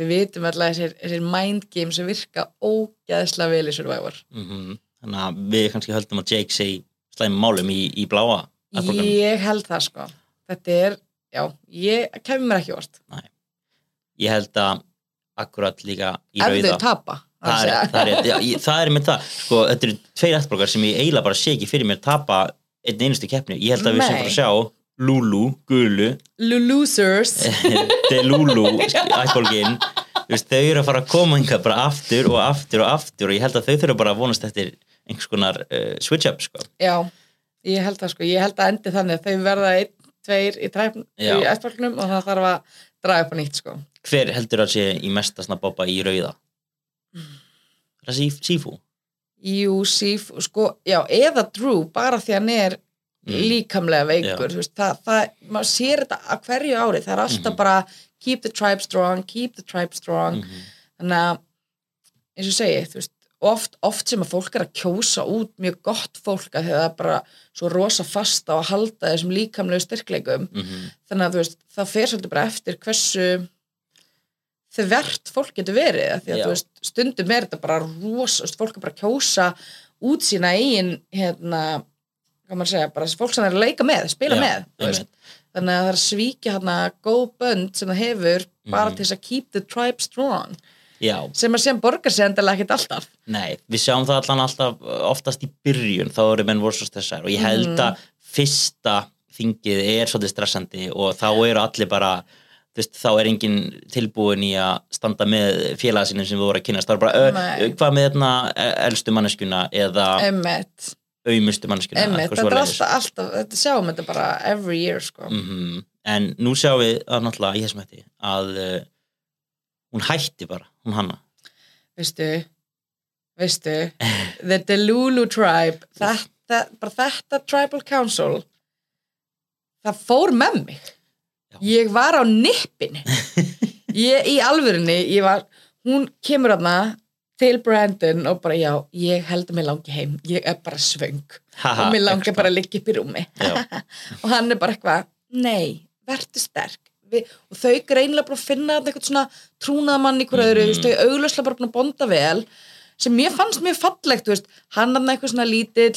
við vitum alltaf þessir, þessir mind games sem virka ógæðslega vel í Survivor Mhm. þannig að við kannski höldum að Jake sé slæmi málum í, í bláa Apple-gunum. Ég held það sko. Þetta er, já, ég kemur mér ekki orst ég held að akkurat líka í Ef rauða þau tapa það er, það, er, já, ég, það er með það. Sko, þetta eru tveir eftirbrókar sem ég eiginlega bara sé ekki fyrir mér tapa einn einustu keppni. Ég held að við sem Nei. að sjá Lulu, Gulu. Losers Delulu, ættbólgin þau eru að fara að koma einhver bara aftur og aftur og aftur og ég held að þau þurfa bara að vonast eftir einhvers konar uh, switch up sko. Já, ég held það sko Ég held að endi þannig að þau verða einn, tveir í træfn Já. í ættfólknum og það þarf að draga upp á nýtt sko hver heldur að sé í mesta snabba í rauða er það Sif- Sifu? Jú, síf, sko, já, eða Drew bara því hann er Mm. líkamlega veikur, veist, það, það maður sér þetta að hverju ári, það er alltaf Mhm. bara keep the tribe strong, keep the tribe strong Mhm. þannig að eins og ég segi, þú veist oft, oft sem að fólk er að kjósa út mjög gott fólk að því að það er bara svo rosa fasta á að halda þessum líkamlegu styrkleikum. Mhm. þannig að þú veist, það fer svolítið bara eftir hversu þau verðt fólk getur verið af því að veist, stundum er þetta bara rosa, veist, fólk er bara að kjósa út sína eigin hérna, hvað maður segja, bara fólk sem er að leika með, spila Já, með þannig að það er að svíkja hérna góð bönd sem það hefur bara Mhm. til þess að keep the tribe strong já, sem að sem borgar sig endilega ekkert alltaf Nei, við sjáum það allan alltaf oftast í byrjun, þá eru menn voru svo stressaður og ég held Mhm. að fyrsta þingið er svolítið stressandi og þá eru allir bara veist, þá er enginn tilbúin í að standa með félaga sínum sem við voru að kynast þá er bara, Nei. hvað með hérna elstu manneskuna eða emmitt, auðmustu eitthvað þetta er sjáum þetta bara every year sko. Mhm. en nú sjáum við að náttúrulega í þessum hætti að uh, hún hætti bara, hún hanna. Veistu veistu the Delulu tribe þetta, bara þetta tribal council það fór með mig. Já. ég var á nippinu. Ég í alvörinni ég var, hún kemur aðna til Brandon og bara já, ég held að mér langi heim. Ég er bara svöng. Og mér langi bara að liggja upp í rúmi. Og hann er bara eitthvað, nei, verður sterk Vi, og þau greinlega bara að finna eitthvað svona trúnaðamann í hverju veist, þau auglöslega bara búin að bonda vel sem mér fannst mjög fallegt, veist, hann hann eitthvað svona lítill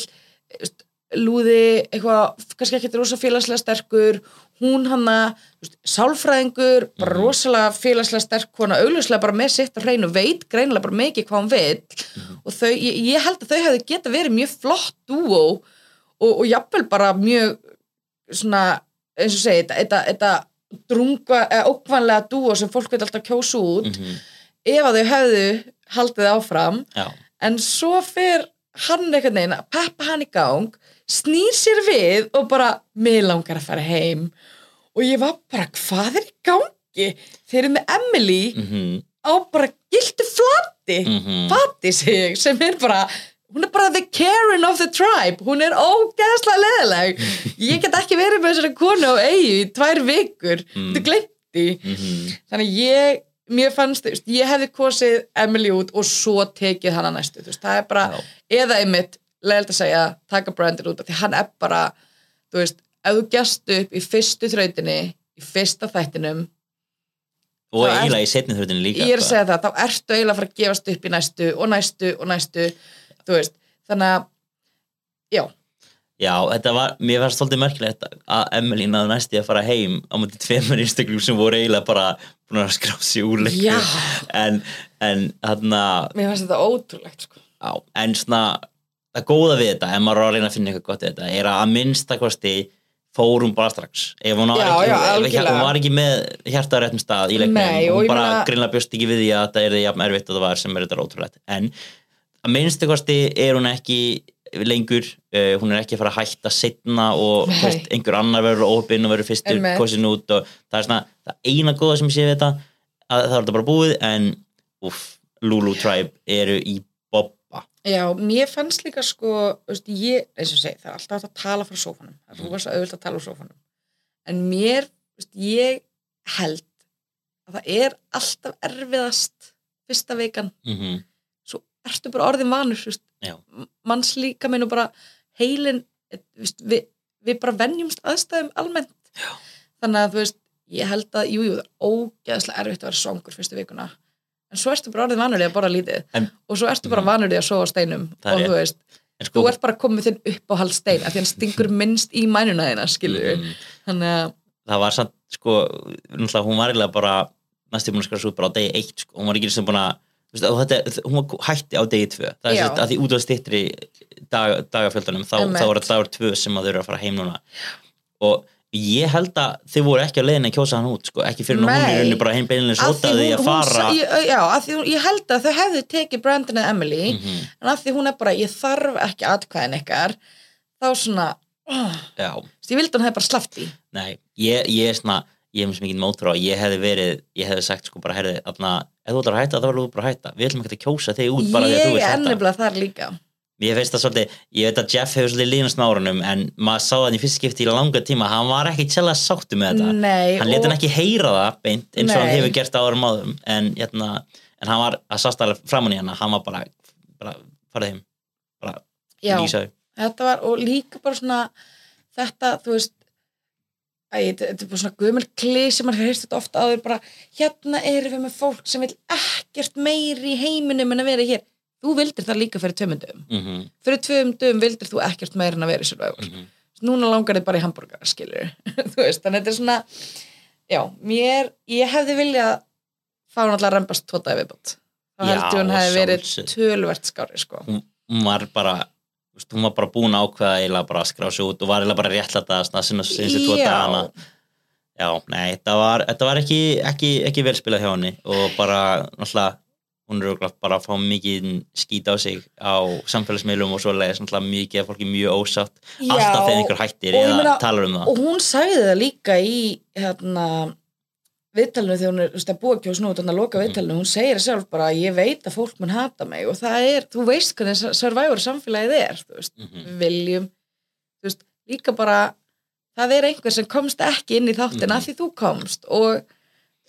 lúði, eitthvað, kannski ekki rosa félagslega sterkur, hún hanna sálfræðingur, bara Mhm. rosalega félagslega sterk kona, auglöslega bara með sitt á hreinu, veit greinilega bara mikið hvað hún vil Mhm. og þau, ég, ég held að þau hefði geta verið mjög flott dúó og, og jafnvel bara mjög svona, eins og segi, þetta drunga, eða ókvanlega dúo sem fólk vil alltaf kjósa út Mhm. ef að þau hefðu haldið áfram Já. en svo fer hann einhvern veginn að peppa hann í gang snýr sér við og bara mig langar að fara heim og ég var bara, hvað er í gangi þeir eru með Emily Mhm. á bara gildu flati Mhm. fati sig sem er bara hún er bara the Karen of the tribe. Hún er ógeðslega leðileg ég get ekki verið með þessari konu á eigi í tvær vikur, Mm. þú glemti Mhm. þannig að ég mér fannst, ég hefði kosið Emily út og svo tekið hana næstu veist, það er bara, Já. eða einmitt leiðilegt að segja, taka Brandon út því hann er bara, þú veist ef þú gæst upp í fyrstu þrautinni í fyrsta þættinum og eiginlega í setni þrjóðinu líka ég er að segja það, þá ertu eiginlega að fara að gefast upp í næstu og næstu og næstu þú veist, þannig að já, Já, þetta var, mér fannst svolítið merkilegt að Emily náðu næsti að fara heim á mútið tveimur einstaklum sem voru eiginlega bara búin að skrá sig úr leiknum Já. en, en þarna mér fannst þetta ótrúlegt sko. á, en svona það góða við þetta, ef maður er að reyna að finna eitthvað gott við þetta, er að að minnstakosti fór hún bara strax. Ef hún, Já, ekki, já, ef, hún var ekki með hjarta á réttum stað í leiknum, Nei, hún ég bara meina- greinlega bjóst ekki við því að þetta er því jafn erfitt og það var sem er þetta ótrúlegt. En að minnstakosti er hún ekki lengur, uh, hún er ekki að fara að hætta setna og veist, einhver annar verður óöpinn og verður fyrstur kosin út og það er svona það eina góða sem ég sé við þetta að það er þetta bara búið en uff, Lulu Tribe eru í bobba. Já, mér fannst líka sko, veist, ég, eins og segi það er alltaf hægt að tala frá sófanum. Það er rosa auðvitað að tala frá sófanum. En mér, veist, ég held að það er alltaf erfiðast fyrsta vikan mm -hmm. Ertu bara orðin vanur þú veist, Já. manns líka minn og bara heilin eh, við, við bara venjumst aðstæðum almennt Já. þannig að þú veist, ég held að jú, jú, það er ógeðslega erfitt að vera svangur fyrstu vikuna en svo ertu bara orðin vanur í að borða lítið En- og svo ertu bara Mhm. vanur í að sofa steinum og rétt. þú veist, sko þú ert bara komið þinn upp á hald stein af því hann stingur minnst í mænuna þína skilur mm, þannig að, það var samt sko, hún var eiginlega bara skara svo út bara á degi eitt sko. hún var ekki sem búin að og þetta, hún var hætti á degi tvö. Það er að því út á stittri dag, dagafjöldunum þá, þá var þetta dagur tvö sem að þau eru að fara heim núna. Og ég held að þau voru ekki á leiðinni að kjósa hann út sko, ekki fyrir að hún er unni bara heim sótaði hún, að fara. ég, já, að því ég held að þau hefðu tekið Brandon eða Emily Mhm, en að því hún er bara, ég þarf ekki atkvæðin ykkar þá svona oh, ég vildi hún hefði bara slaft í nei, ég, ég er svona ég hef mjög mikið mótur á, ég hefði verið ég hefði sagt sko bara, herði, þarna ef þú ætlar að hætta, þá verður þú bara að hætta. Við ætlum ekki að kjósa þig út bara að þú ég vilt er hætta. ennibla þar líka. Ég finnst það svolítið, ég veit að Jeff hefur svolítið líðnast með árunum en maður sá það í fyrst skipti í langa tíma hann var ekki tjælega sáttu með þetta. Nei, hann leta hann ekki heyra það beint eins og hann Nei. hefur gert árum áðum en, hérna, en hann var að sást alveg framan í hann hann var bara, bara farið heim bara já, lýsa þetta var og líka bara svona þetta, þú veist Æ, þetta er bara svona gömul klið sem maður heyrst þetta ofta áður bara, hérna erum við með fólk sem vil ekkert meiri í heiminum en að vera hér. Þú vildir það líka fyrir tveimundum mm -hmm, fyrir tveimundum vildir þú ekkert meira en að vera í Survivor mm -hmm. núna langar þið bara í hambúrgar skilur þú veist, þannig að þetta er svona já, mér, ég hefði viljað fá hún alltaf að rembast tvo dagi viðbútt þá Já, held ég hún hefði verið tölvert skári sko. hún, var bara veist, hún var bara búin að ákveða eiginlega bara að skrá sig út og var eiginlega bara réttlæta að sinna sinni tvo dagana. Já, nei, þetta var, þetta var ekki, ekki, ekki vel spilað hjá henni og bara, náttúrulega, hún er örugglega bara að fá mikið skít á sig á samfélagsmiðlum og svoleiðis, náttúrulega mikið af fólki mjög ósátt, alltaf þegar einhver hættir og eða meina- talar um það. og hún sagði það líka í hérna viðtalinu þegar hún er, veist, að búa ekki á snúið þannig að loka viðtalinu, hún segir sjálf bara ég veit að fólk mun hata mig og það er þú veist hvernig survivor samfélagið er veist, Mhm. við viljum veist, líka bara það er einhver sem komst ekki inn í þáttina Mhm. af því þú komst og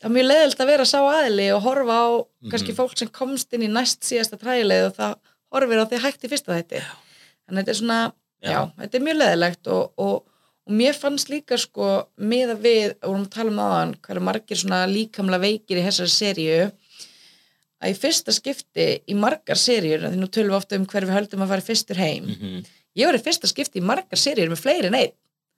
það er mjög leðilt að vera sá aðli og horfa á kannski Mhm. fólk sem komst inn í næst síðasta træleið og það horfir á því hægt í fyrsta þætti þannig að þetta er svona, já, Já. þetta er mjög leðilegt og, og, og mér fannst líka sko miða við, og við erum að tala um aðan hvað eru margir svona líkamlega veikir í þessari seríu að í fyrsta skipti í margar seríur því nú tölum við ofta um hver við höldum að fara fyrstur heim Mhm. ég var í fyrsta skipti í margar seríur með fleiri en einn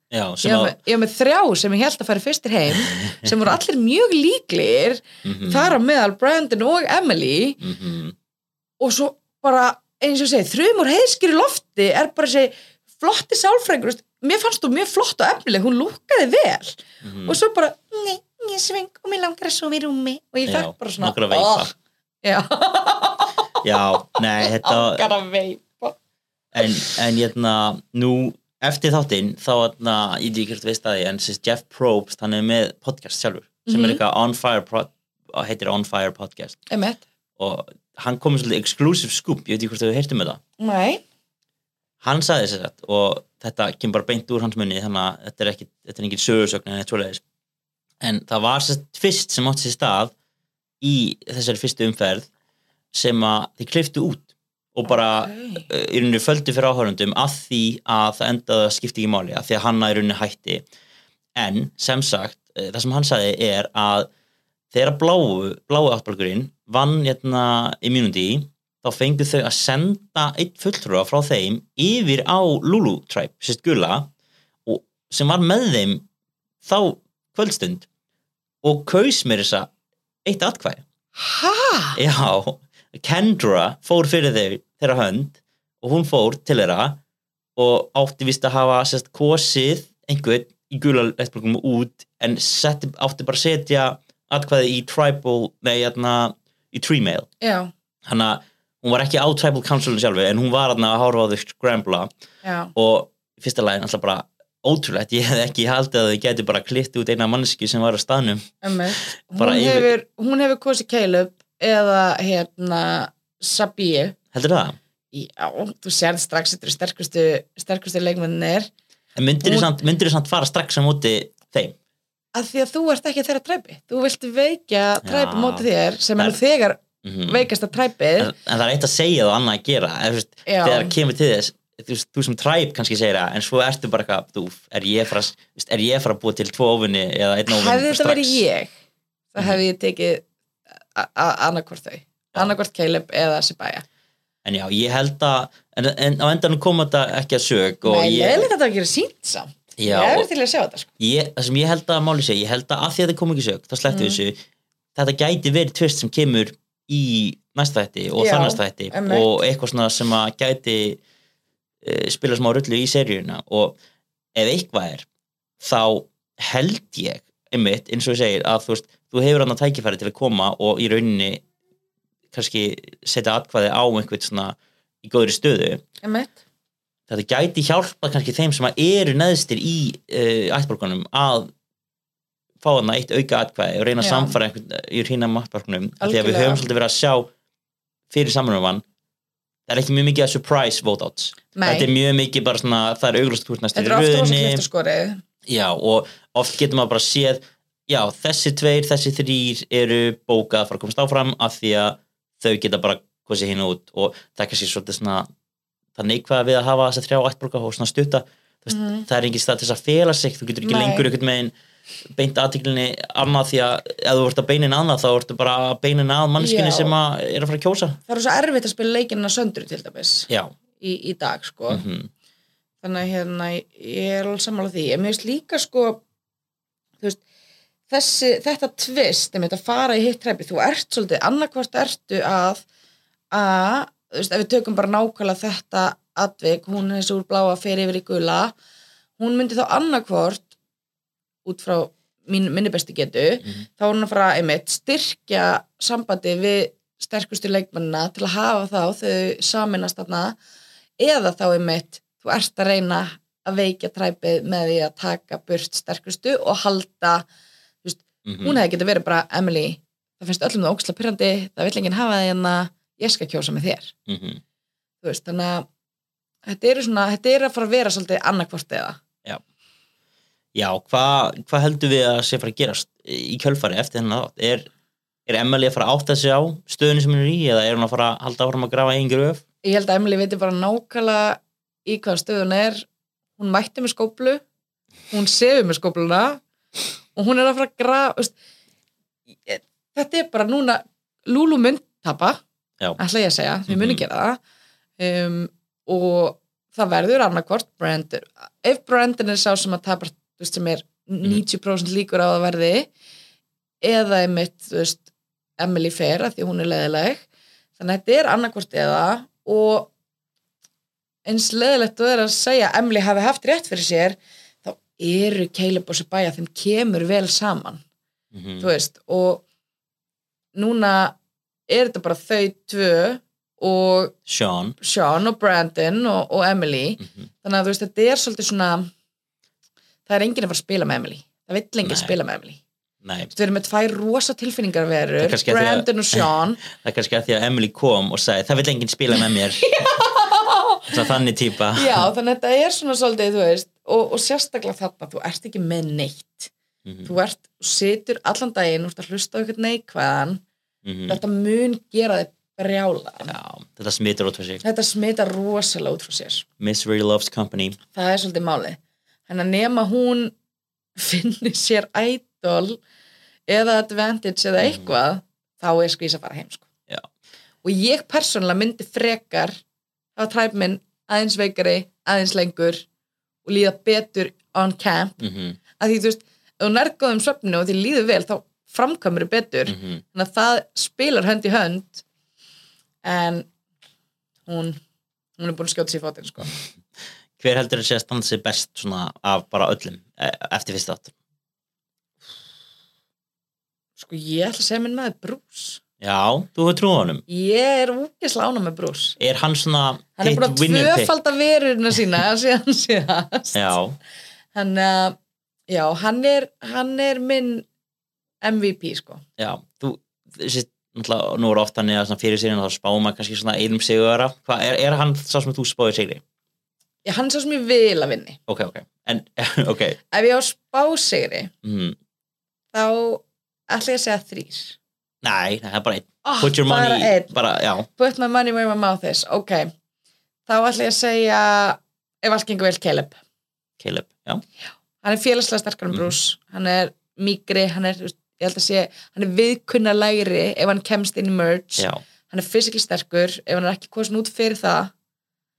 Já, ég var, að með, ég var með þrjá sem ég held að fara fyrstur heim sem voru allir mjög líklir Mhm. þar á meðal Brandon og Emily Mhm. og svo bara eins og segi, þrjumur heiðskir í lofti er bara þessi flotti sálfrængur mér fannst þú mjög flott og efnileg hún lúkkaði vel Mhm. og svo bara, nei, ég sveng og mér langar að sofa í rúmi og ég fekk bara svona að. "Oh." já, Já, nei, þetta langar að veipa en, en hérna, nú eftir þáttinn, þá hérna, ég veit ekki hvort þú veist að því, en sérst Jeff Probst hann er með podcast sjálfur, sem er Mhm. eitthvað On Fire, heitir On Fire podcast Emmett, og hann komið svolítið exclusive scoop, ég veit ekki hvort þú hefur heyrt um þetta nei hann sagði þess að og þetta kemur bara beint úr hans munni þannig að þetta er ekki, þetta er engin sögursögn en, svoleiðis. en það var sérst fyrst sem átti sér stað í þessari fyrstu umferð sem að þið kliftu út og bara okay. uh, í rauninni földu fyrir áhörundum að því að það endaði að skipta ekki máli að því að hann að í rauninni hætti en sem sagt, uh, það sem hann sagði er að þegar bláu bláu áttbálkurinn vann hérna immunity þá fengu þau að senda eitt fulltrúa frá þeim yfir á Lulu Tribe, sérst gula og sem var með þeim þá kvöldstund og kaus mér þessa eitt atkvæði. Ha? Já, Kendra fór fyrir þau þeirra hönd og hún fór til þeirra og átti vist að hafa sérst, kosið einhvern í gula lettblokum út en setti, átti bara setja atkvæði í tribal, nei, hérna í tree mail, já, hann að hún var ekki á tribal councilin sjálfi en hún var hérna að horfa á þau scrambla já, og fyrsta lagin alltaf bara ótrúlegt, ég hef ekki haldið að þau geti bara klitt út eina manneski sem var á staðnum. Emmett hún yfir- hefur, hún hefur kosið Caleb eða hérna Sabíu. Heldur það? Já, þú sérð strax þetta eru sterkustu, sterkustu leikmennir En myndir Hún- þú samt, myndirðu samt fara strax á móti þeim? að því að þú ert ekki þeirra træpi. Þú vilt veikja træpi móti þér sem er þegar Mm veikasta træpið. En, en það er eitt að segja og annað að gera. En, veist, þegar kemur til þess þú, þú sem træp kannski segir það en svo ertu bara eitthvað, er ég að fara ég að búa til tvo óvinni eða einn óvinni hefði þetta verið ég þá Mhm. hefði ég tekið annarkvort þau. Annarkvort Caleb eða Sabaya en já, ég held að en, en á endanum kom þetta ekki að sög og Nei, ég, leðilegt að þetta ekki er sínt samt. Já, ég er til að sjá þetta sko. ég, það sem ég held að máli segja, ég held að að því að það kom ekki sög þá slepptu Mm. þessu. Þetta gæti verið tvist sem kemur í næsta þætti og Já, þannast þætti einmitt. og eitthvað svona sem að gæti uh, spila smá rullu í seríuna. Og ef eitthvað er þá held ég einmitt, eins og ég segir að þú veist þú hefur annað tækifæri til að koma og í rauninni kannski setja atkvæði á einhvern svona í góðri stöðu. Emmett þetta gæti hjálpa kannski þeim sem að eru neðstir í uh, ættborgunum að fá þarna eitt auka atkvæði og reyna að samfara einhvern í hrína mattborgunum af því að við höfum svolítið verið að sjá fyrir samanluman það er ekki mjög mikið að surprise vote outs þetta er mjög mikið bara svona það er auglust hvort næstur í kliftaskorið já, og oft getur maður bara séð já, þessi tveir, þessi þrýr eru bókað að fara að komast áfram af því að þau geta bara kosið hinn út og það er kannski svolítið svona það neikvæða við að hafa þess að þrjá ættborga og svona stutta. Mhm. það er engin stað til þess að fela sig þú getur ekki Nei. lengur einhvern megin beint aðtiklinni annað því að ef þú vart að beinin annað þá ertu bara að beinin að mannskinni sem að er að fara að kjósa. Það er svo erfitt að spila leikinn á söndru til dæmis í, í dag sko. Mm þannig að hérna ég er alveg sammála því. En mér finnst líka sko veist þessi, þetta tvist, þetta fara í hitt træpi þú ert svolítið, annarkvort ertu að að, þú veist, ef við tökum bara nákvæmlega þetta atvik, hún er þessi úr bláa fyrir yfir í gula hún myndi þá annarkvort út frá mín, minni bestu getu Mhm. þá er hún að fara einmitt styrkja sambandi við sterkustu leikmannina til að hafa þá þau saminast þarna eða þá einmitt þú ert að reyna að veikja træpið með því að taka burt sterkustu og halda veist, Mhm. hún hefði getið verið bara Emily, það finnst öllum það óksla pyrrandi, það vill enginn hafa það hérna ég skal kjósa með þér Mhm. þú veist, þannig að þetta eru svona, þetta eru að fara að vera svolítið annarkvort eða Já, hvað hva heldur við að sé fara að gerast í kjölfari eftir þennan þátt? Er, er Emily að fara að átta sig á stöðunni sem hún er í eða er hún að fara að halda áfram að grafa einn gröf? ég held að Emily veitir bara nákvæmlega í hvaða stöðun er hún mætti með skóplu hún sefur með skópluna og hún er að fara að grafa þetta er bara núna Lulu mynd tapa ætla ég að segja, við munum Mhm. gera það um, og það verður annarkvort Brandon, ef Brandon er sá sem að tapa, þú veist, sem er 90% líkur á að verði. Eða einmitt, þú veist Emily fer að því hún er leðileg þannig að þetta er annarkvort eða og eins leðilegt og er að segja að Emily hafi haft rétt fyrir sér þá eru Caleb og Sabaya þeim kemur vel saman. Mm þú veist, og núna er þetta bara þau tvö og Sean. Sean og Brandon og, og Emily. Mhm. þannig að þú veist, þetta er svolítið svona það er enginn að fara að spila með Emily. Það vill enginn spila með Emily. Við erum með tvær rosa tilfinningar er verur Brandon og Sean. Það er kannski að því að Emily kom og sagði það vil enginn spila með mér. Þannig típa já, þannig að þetta er svona svolítið, þú veist og, og sérstaklega þarna, þú ert ekki með neitt. Mhm. þú ert, situr allan daginn þú ert að hlusta eitthvað neikvæðan. Mhm. þetta mun gera þig brjála Já, þetta smitur út fyrir sig þetta smita rosalega út frá sér. Misery loves company. Það er svolítið málið en að nema hún finnir sér idol eða advantage eða Mhm. eitthvað þá er skvís að fara heim sko. Og ég persónulega myndi frekar hafa træp minn aðeins veikari, aðeins lengur og líða betur on camp mm að því þú veist, ef þú nærgóðum svefninu og því líður vel þá framkvæmur betur -hmm. þannig að það spilar hönd í hönd en hún hún er búin að skjóta sér fótinn sko. Hver heldur að sé að standa sig best svona af bara öllum e- eftir fyrst átt? sko ég ætla að segja minn maður Bruce. Já, þú hefur trú á honum. Ég er úkislega ána með Bruce. Er hann svona hann er búin að tvöfalda verurina sína síðan síðast. Já, hann, uh, já, hann er hann er minn MVP sko. Já, þú þessi, náttúrulega, nú er oft hann eða fyrir sér þá spáum maður kannski svona einum sigurara Hvað, er, er hann sá sem þú spáðir sigri? Já, hann svo sem ég vil að vinni. Ok, ok, en, ok. Ef ég á spásigri mm. þá ætla ég að segja þrýr Nei, það er bara einn. Oh, Put your money, einn. bara, já. Put my money where my mouth is. Ok, þá ætla ég að segja ef allt gengur vel Caleb. Caleb, já. Hann er félagslega sterkar en Mhm. Bruce. Hann er mýgri, hann er ég held að sé, hann er viðkunna lægri ef hann kemst inn í merge. Já, hann er fysikli sterkur, ef hann er ekki kosin út fyrir það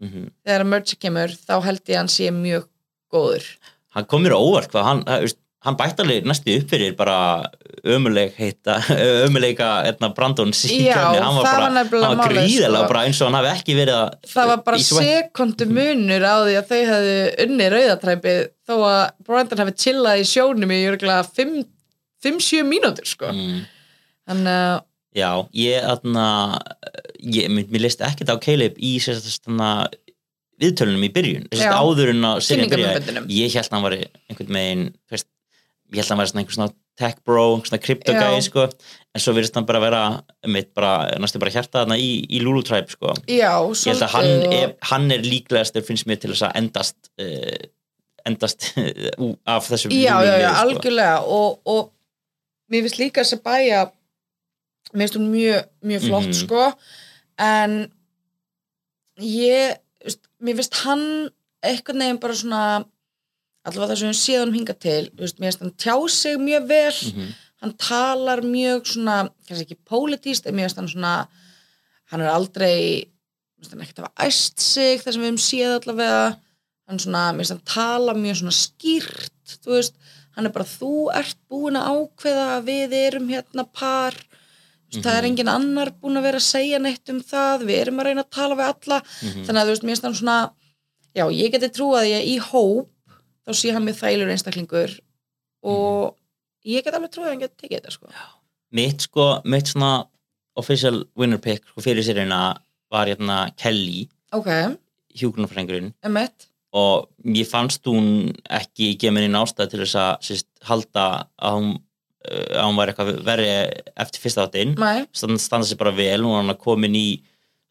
mm þegar að merge kemur, þá held ég að hann sé mjög góður. Hann kom mér óvart hvað hann, veist, hann bætti alveg næstu upp fyrir bara ömuleg heita, ömuleika í Já, kefni, hann var bara, hann var gríðilega sko. bara eins og hann hafi ekki verið að það var bara sekundu munur á því að þau hefðu unni rauðatræpið þó að Brandon hefði chillað í sjónum í 5-7 mínútur sko. mm, þannig að já, ég aðna ég, mér, leist ekkert á Caleb í sérst þarna viðtölunum í byrjun, sérst Já. áður en að byrjaði. kynningamöndunum ég held að hann var einhvern veginn veist, ég held að hann var svona einhver svona tech bro, einhver svona crypto Já. guy sko, en svo virðist hann bara vera mitt bara, næstu bara hjarta þarna í, í Lulu Tribe sko. Já, ég held að hann svolítið er, hann er líklegastur finnst mér til þess að endast uh, endast af þessum já, já, Lulu-liði, já, sko. algjörlega og, og mér finnst líka að Sabaya mér finnst hún mjög, mjög flott Mhm. sko. En ég veist, mér finnst hann eitthvað nefn bara svona allavega það sem við séðum hinga til veist, mér finnst hann tjá sig mjög vel. Mhm. hann talar mjög svona kannski ekki pólitíst, en mér finnst hann svona hann er aldrei mér finnst hann ekkert hafa æst sig það sem við höfum séð allavega. Hann svona, mér finnst hann tala mjög svona skýrt þú veist, hann er bara þú ert búin að ákveða að við erum hérna par þú veist, það er Mhm. engin annar búin að vera að segja neitt um það, við erum að reyna að tala við alla. Mhm. þannig að þú veist, mér finnst hann svona já, ég geti trúað að ég í hóp þá sé hann mjög þælur einstaklingur og ég get alveg trúið að hann geti tekið þetta sko. mitt sko, mitt svona official winner pick sko, fyrir sérina var hérna Kelly. Ok, hjúgrunarfrængurinn emmett. Og ég fannst hún ekki mér inn ástæð til þess að sérst, halda að hún að hún var eitthvað verri eftir fyrsta áttin Nei, standa, standa sér bara vel, hún var hann komin í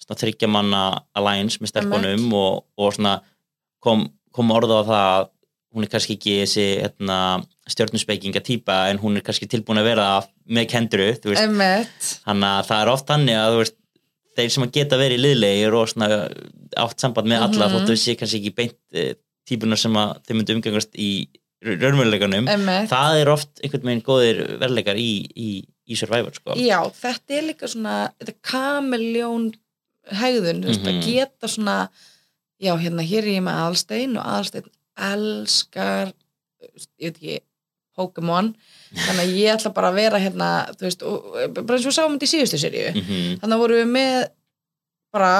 þryggja manna alliance með stelpunum og, og svona kom, kom orða á það að hún er kannski ekki þessi hérna, stjörnusbeikinga típa en hún er kannski tilbúin að vera með kendru þannig að það er oft þannig að veist, þeir sem að geta verið liðlegir og svona átt samband með alla Mhm. þóttu þessi kannski ekki beint e, típunar sem að þeir myndu umgangast í raunveruleikanum það er oft einhvern veginn góðir verleikar í, í, í Survivor sko. Já, þetta er líka svona þetta er kameljón hegðun, veist, Mhm. að geta svona já, hérna, hér er ég með aðalstein og aðalstein elskar ég veit ekki, Pokémon þannig að ég ætla bara að vera hérna þú veist, og, bara eins og við sáum þetta í síðustu seríu mm þannig að vorum við með bara,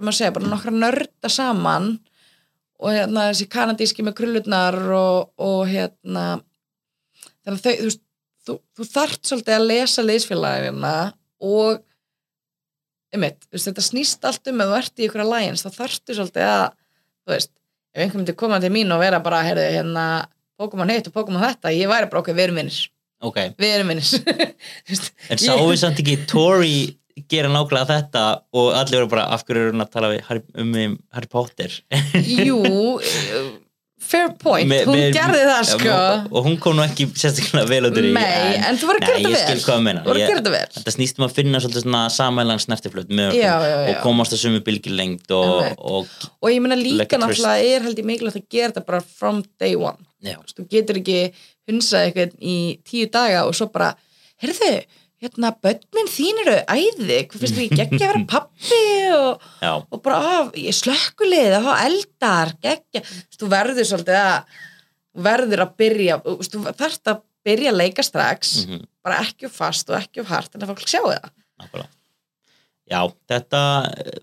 um að segja, bara nokkra nörda saman og hérna þessi kanadíski með krullurnar og, og hérna þannig að þau, þú veist þú, þú þarft svolítið að lesa liðsfélagina og einmitt, veist, þetta snýst allt um að þú ert í ykkur að lægins, þá þarftu svolítið að þú veist, ef einhver myndi koma til mín og vera bara, heyrðu, hérna Pokémon hitt og Pokémon þetta, ég væri bara okkur, við erum vinnir ok, við erum vinnir en sáum við samt ekki Tori gera nákvæmlega þetta og allir voru bara af hverju eru hún að tala Harry, um um Harry Potter? Jú, fair point, Me- hún me- gerði það sko. og, og hún kom nú ekki sérstaklega vel út því, Nei, en þú voru að gera þetta vel. Þú voru að gera þetta vel. Þetta snýst um að finna svolítið svona samælan já. og komast að sumu bylgilengd og, og Og ég meina líka náttúrulega er held ég mikilvægt að gera þetta bara from day one. Þú getur ekki hunsað eitthvað í tíu daga og svo bara Heyrðu, hérna, börnin þín eru æði. Hvað finnst þið geggja að vera pappi og, og bara, á, ég slökkulið að hafa eldar, geggja. Þú Þú verður svolítið að þú verður að byrja, þú þú þarft að byrja að leika strax mhm, bara ekki of fast og ekki of hart en að fólk sjá það. Nákvæmlega. Já, þetta eh,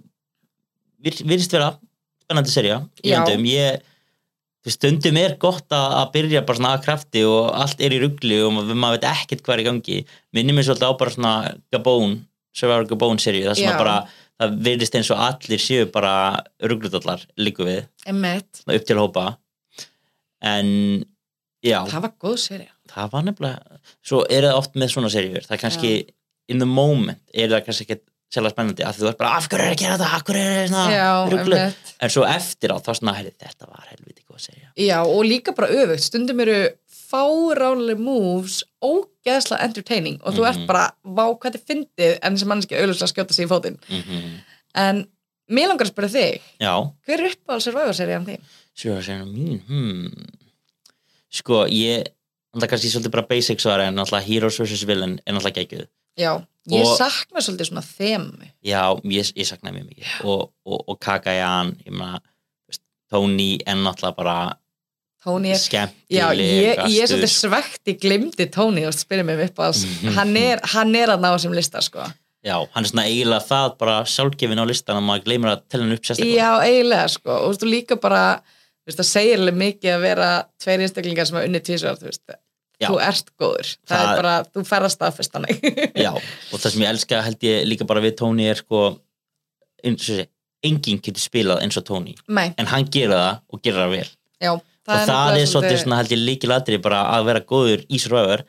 vir- virðist vera spennandi serja ég þú veist, stundum er gott að, að byrja bara svona að krafti og allt er í ruggli og maður, maður veit ekkert hvað er í gangi. Minnum mér svolítið á bara svona Gabón Survivor Gabón serju það sem Já. að bara það virðist eins og allir séu bara rugglutallar líku við. Upp til hópa. En já, það var góð serja það var nefnilega svo er það oft með svona serjur það er kannski in the moment er það kannski ekki sérlega spennandi að þú er bara af hverju er að gera þetta, af hverju er Já, það rugglu einmitt. en svo eftir á þá svona herri, þetta var helviti góð serja Já, og líka bara öfugt, stundum eru fáránlega moves ógeðslega entertaining og þú ert Mhm. bara, vá hvað er fyndið en sem mannski auðvitað skjóta sig í fótinn mm en mér langar að spyrja þig já, hver er uppáhald Survivor-serían þín? er það mín hmm. sko, ég alltaf kannski svolítið bara basic svar en alltaf Heroes vs. Villain er alltaf geggjuð Já, ég sakna svolítið svona þemu. Já, ég, ég saknaði mjög mikið. Og, og, og Kakajan, ég Tony er náttúrulega bara Tony er skemmtileg ég, ég er svolítið svegt í glimti Tony og spyrir mig upp á hann, er, hann er að ná sem lista sko. Já, hann er svona eiginlega það bara sjálfgefin á listan að maður gleymir að tella hann upp sérstaklega. Já, eiginlega sko. Og þú veist, þú líka bara þú veist, það segir alveg mikið að vera tveir einstaklingar sem hafa unnið tvísvar þú veist, Já. þú ert góður. Það, Það- er bara, þú ferðast staðfest hann Já, og það sem ég elska held ég líka bara við Tony er sko, eins og sé, enginn getur spilað eins og Tony, Nei, en hann gera það og gera það vel. já og það er svolítið svona held ég líkilatri bara að vera góður í Survivor,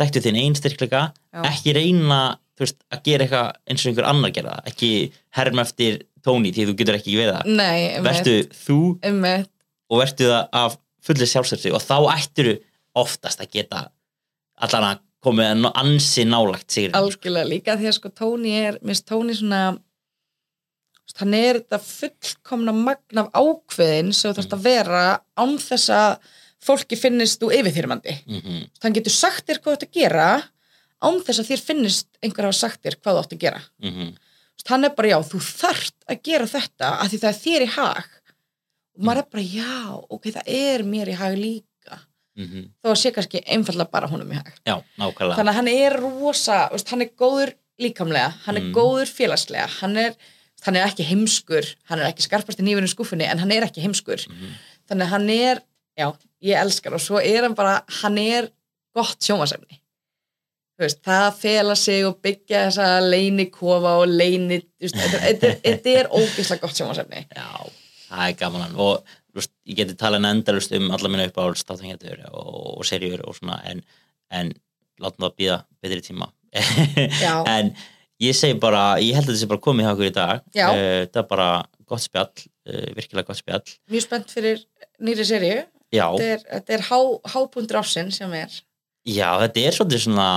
þekktu þinn einn styrkleika, Já. ekki reyna veist, að gera eitthvað eins og einhver annar gera það, ekki herma eftir Tony því þú getur ekki verið það. Nei, Vertu þú einmitt, og vertu það af fullir sjálfsverði og þá ættir oftast að geta allan að ná- ansi nálagt sig algjörlega líka því að sko Tony er, minnst Tony svona hann er þetta fullkomna magn af ákveðin sem þú þarfst að vera án þess að fólki finnist þú yfirþyrmandi. Mm -hmm. hann getur sagt þér hvað þú átt að gera án þess að þér finnist einhver hafa sagt þér hvað þú átt að gera. Mhm. Þú veist, hann er bara já, þú þarft að gera þetta af því það er þér í hag. Og maður er bara já, ok, það er mér í hag líka þó að sé kannski einfallega bara honum í hag. Já, nákvæmlega þannig að hann er rosa, veist, hann er góður líkamlega, hann er Mm. góður félagslega hann er, hann er ekki heimskur hann er ekki skarpast í nýfinu skúfunni en hann er ekki heimskur Mhm. þannig að hann er, já, ég elskar og svo er hann bara, hann er gott sjómasefni veist, það fela sig og byggja þessa leini kofa og leini þetta er, ógeðslega gott sjómasefni Já, það er gaman og veist, ég geti talað endalust um alla minna uppáhalds státtangættur og, og serjur og svona en, en látum það býða betri tíma. En ég segi bara, ég held að þetta sé bara komið hjá okkur í dag. Já. Eh, þetta er bara gott spjall uh, virkilega gott spjall. Mjög spennt fyrir nýri seríu. Já, þetta er, þetta há, hápundur ásinn sem er já, þetta er svolítið svona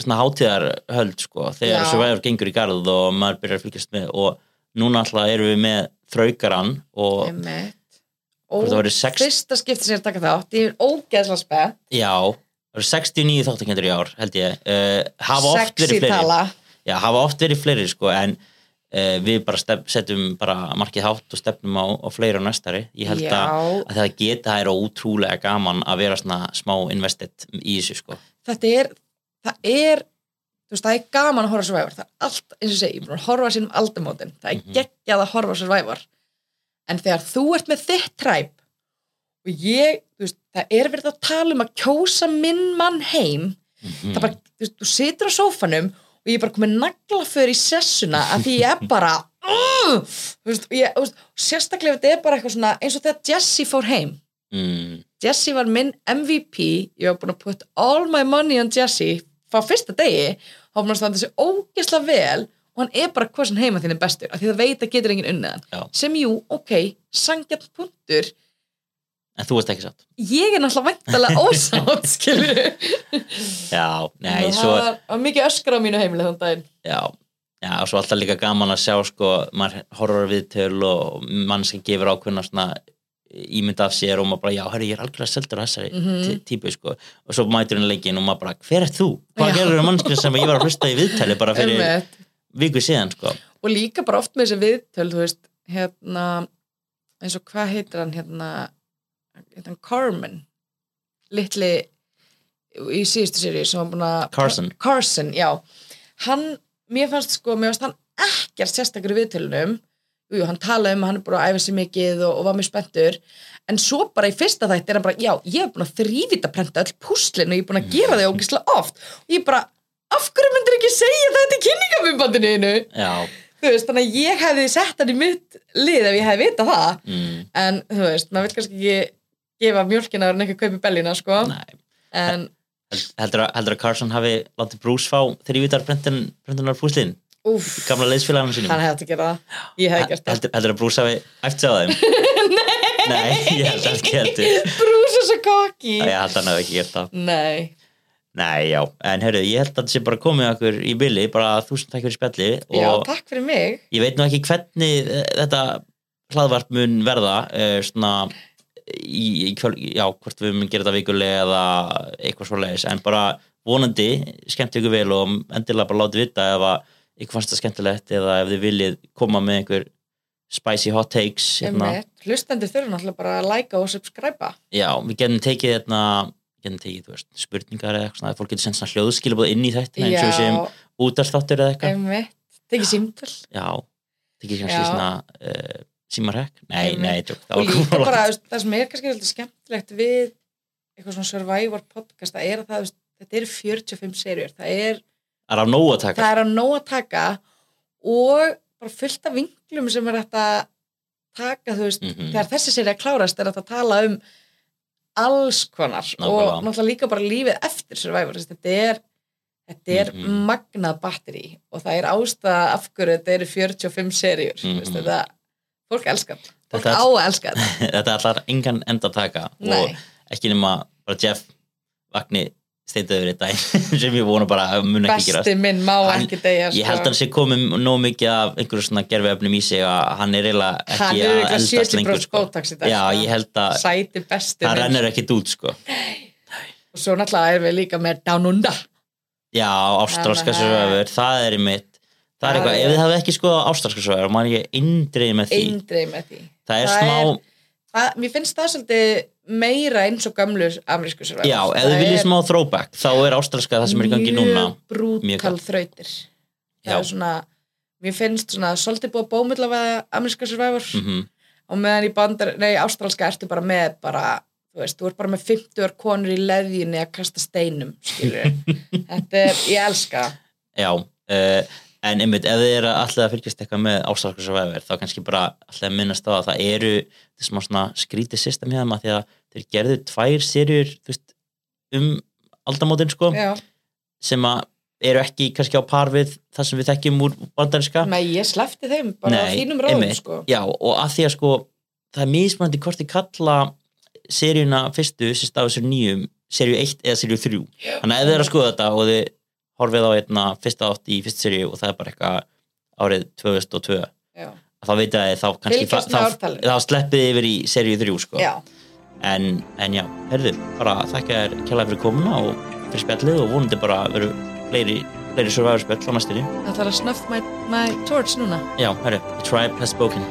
svona hátíðarhöld sko, þegar. Survivor gengur í garð og maður byrjar að fylgjast með og núna alltaf erum við með þraukaran og fyrsta skipti sem ég er að taka þátt. Ég er ógeðslega spennt. Já það verið 69 þáttakendur í ár held ég. Uh, hafa oft verið fleiri. Já, hafa oft verið fleiri sko en uh, við bara stef, setjum bara markið hátt og stefnum á, á fleiri á næstari. Ég held að, að það geta það er ótrúlega gaman að vera svona smá invested í þessu sko. Þetta er það er, þú veist, það er gaman að horfa Survivor, það er allt, eins og segi, ég er búin að horfa sínum aldamótin, það er Mhm. geggjað að horfa Survivor, en þegar þú ert með þitt træp og ég, þú veist, það er verið að tala um að kjósa minn mann heim mm það bara, þú veist, þú situr á sófanum og ég er bara komið naglaför í sessuna að því ég er bara uh, þú veist, og ég, þú veist, sérstaklega þetta er bara eitthvað svona eins og þegar Jessie fór heim. Mm, Jessie var minn MVP ég var búin að put all my money on Jessie frá fyrsta degi þá var búin að standa sig ógeðslega vel og hann er bara hversin heima þín er bestur af því það veit að getur enginn unniðan sem jú, ok, sangjart punktur. En þú veist ekki satt. Ég er náttúrulega væntalega ósátt skilur já, nei, það svo var, var mikið öskra á mínu heimili þann daginn. Já, já, og svo alltaf líka gaman að sjá sko, maður horfur við töl og mann sem gefur ákveðna svona ímynd af sér og maður bara, já, herri, ég er algjörlega seldur á þessari mm típu, sko, og svo mætur hann leikin og maður bara, hver er þú? Hvað gerur mannskið sem ég var að hlusta í viðtali bara fyrir viku síðan, sko? Og líka bara oft með þessi viðtöl þú veist, hérna eins og hvað heitir hann hérna hann Carmen litli í síðustu séri sem var búin að Carson. Carson, já. Hann, mér fannst sko, mér fannst hann ekkert sérstakur í viðtölunum jú, hann talaði um að hann er búin að æfa sér mikið og, og var mjög spenntur. En svo bara í fyrsta þætti er hann bara, já, ég hef búin að þrývita prenta öll púslin og ég er búin að gera þau ógislega oft. Og ég bara, af hverju myndir ekki segja þetta í kynningabimbandinu þínu? já, þú veist, þannig að ég hefði sett hann í mitt lið ef ég hefði vitað það. Mm, en þú veist, maður vil kannski ekki gefa mjölkina en ekki kaupi bellina sko. en heldur að, heldur að Carson hafi látið Bruce fá gamla leiðsfélagarnir sínum. Hann hefði gera það. Ég hefði gert það. Heldur, að Bruce hafi eftir á þeim? Nei, ég held að ekki heldur er svo kokki ég held að hann hafi ekki gert það. Nei, nei, já, en heyrðu, ég held að þetta sé bara komið okkur í billi, bara þúsund takk fyrir spjalli já, takk fyrir mig. ég veit nú ekki hvernig eh, þetta hlaðvarp mun verða uh, svona í, í kvöl, já, hvort við mun gera þetta vikulega eða eitthvað svo leiðis, en bara vonandi, skemmt ykkur vel og endilega bara látið vita ef að ykkur fannst það skemmtilegt eða ef þið viljið koma með einhver spicy hot takes hérna. Hlustendur þurfa náttúrulega bara að læka og subscriba já, við getum tekið hérna, getum tekið, veist, spurningar eða eitthvað fólk getur sendt hljóðskilabóð inn í þetta eins og já, útarstáttur eða eitthvað. Tekið símtöl. Já, tekið kannski svona uh, símarhekk, nei, Einmitt. nei, tjók, það var komið bara, það sem er kannski alltaf skemmtilegt við eitthvað svona Survivor podcast það er að það, þetta eru 45 serjur það er, það er á nóg að taka það er að nóg að taka og bara fullt af vinglum sem er hægt að taka, þú veist, Mhm. þegar þessi serja klárast er hægt að tala um alls konar Nákvæmlega. og náttúrulega líka bara lífið eftir Survivor, þetta er þetta er Mhm. magnað batteri og það er ástæða af hverju þetta eru 45 serjur, mm Mhm. þetta fólk elskar, fólk Þetta- á að elska þetta þetta ætlar engan enda að taka Nei. og ekki nema bara Jeff Vagni steindaður í dag sem ég vona bara að mun ekki gerast. besti minn má Hann- ekki deyja ég held að hann sé komið nóg mikið af einhverju svona gerfiöfnum í sig að hann er eiginlega hann ekki er að eldast 70% lengur sko. dag já, sko. ég held að hann minn. rennur ekkit út sko. og svo náttúrulega erum við líka með Down Under. Já, að- sögur, það er í mitt það er Það eitthvað, er- ef þið hafið ekki sko ástralska sögur, maður ég eindrið með því. Eindreið með því. Það er það smá, það, mér finnst það svolítið meira eins og gamlu amerísku survivors. Já, ef þið viljið smá throwback þá er ástralska það sem er í gangi núna mjög brútal þrautir. Það Já. er svona mér finnst svona svolítið búið að bómilla við ameríska survivors. Mm og meðan í bandar, nei, ástralska ertu bara með bara, þú veist, þú ert bara með 50 konur í leðjunni að kasta steinum skilur, þetta er, ég elska. Já, uh, en einmitt ef þið eru alltaf að fylgjast eitthvað með vefver þá kannski bara alltaf minnast á að það eru þessum svona skrítið system að því að þeir gerðu tvær veist, um aldamótin sko sem að eru ekki kannski á par við það sem við þekkjum úr bandarinska Nei, ég slefti þeim bara á Nei, þínum ráðum einmitt. sko. Já, og að því að sko það er mismunandi hvort þið kalla seríuna fyrstu sem stafur sér nýjum seríu 1 eða seríu 3 þannig að ef þið er að skoða þetta og þið horfið á einna fyrsta átt í fyrst seríu og það er bara eitthvað árið 2002 Já. þá veit að þá kannski þá, þá sleppið yfir í seríu 3 sko. en, en já, herðu, bara þakka þér kjærlega fyrir komuna og fyrir spjallið og vonandi bara veru fleiri, fleiri survivor spjall á næstinni það þarf að snuff my, my torch núna já, herru, the tribe has spoken.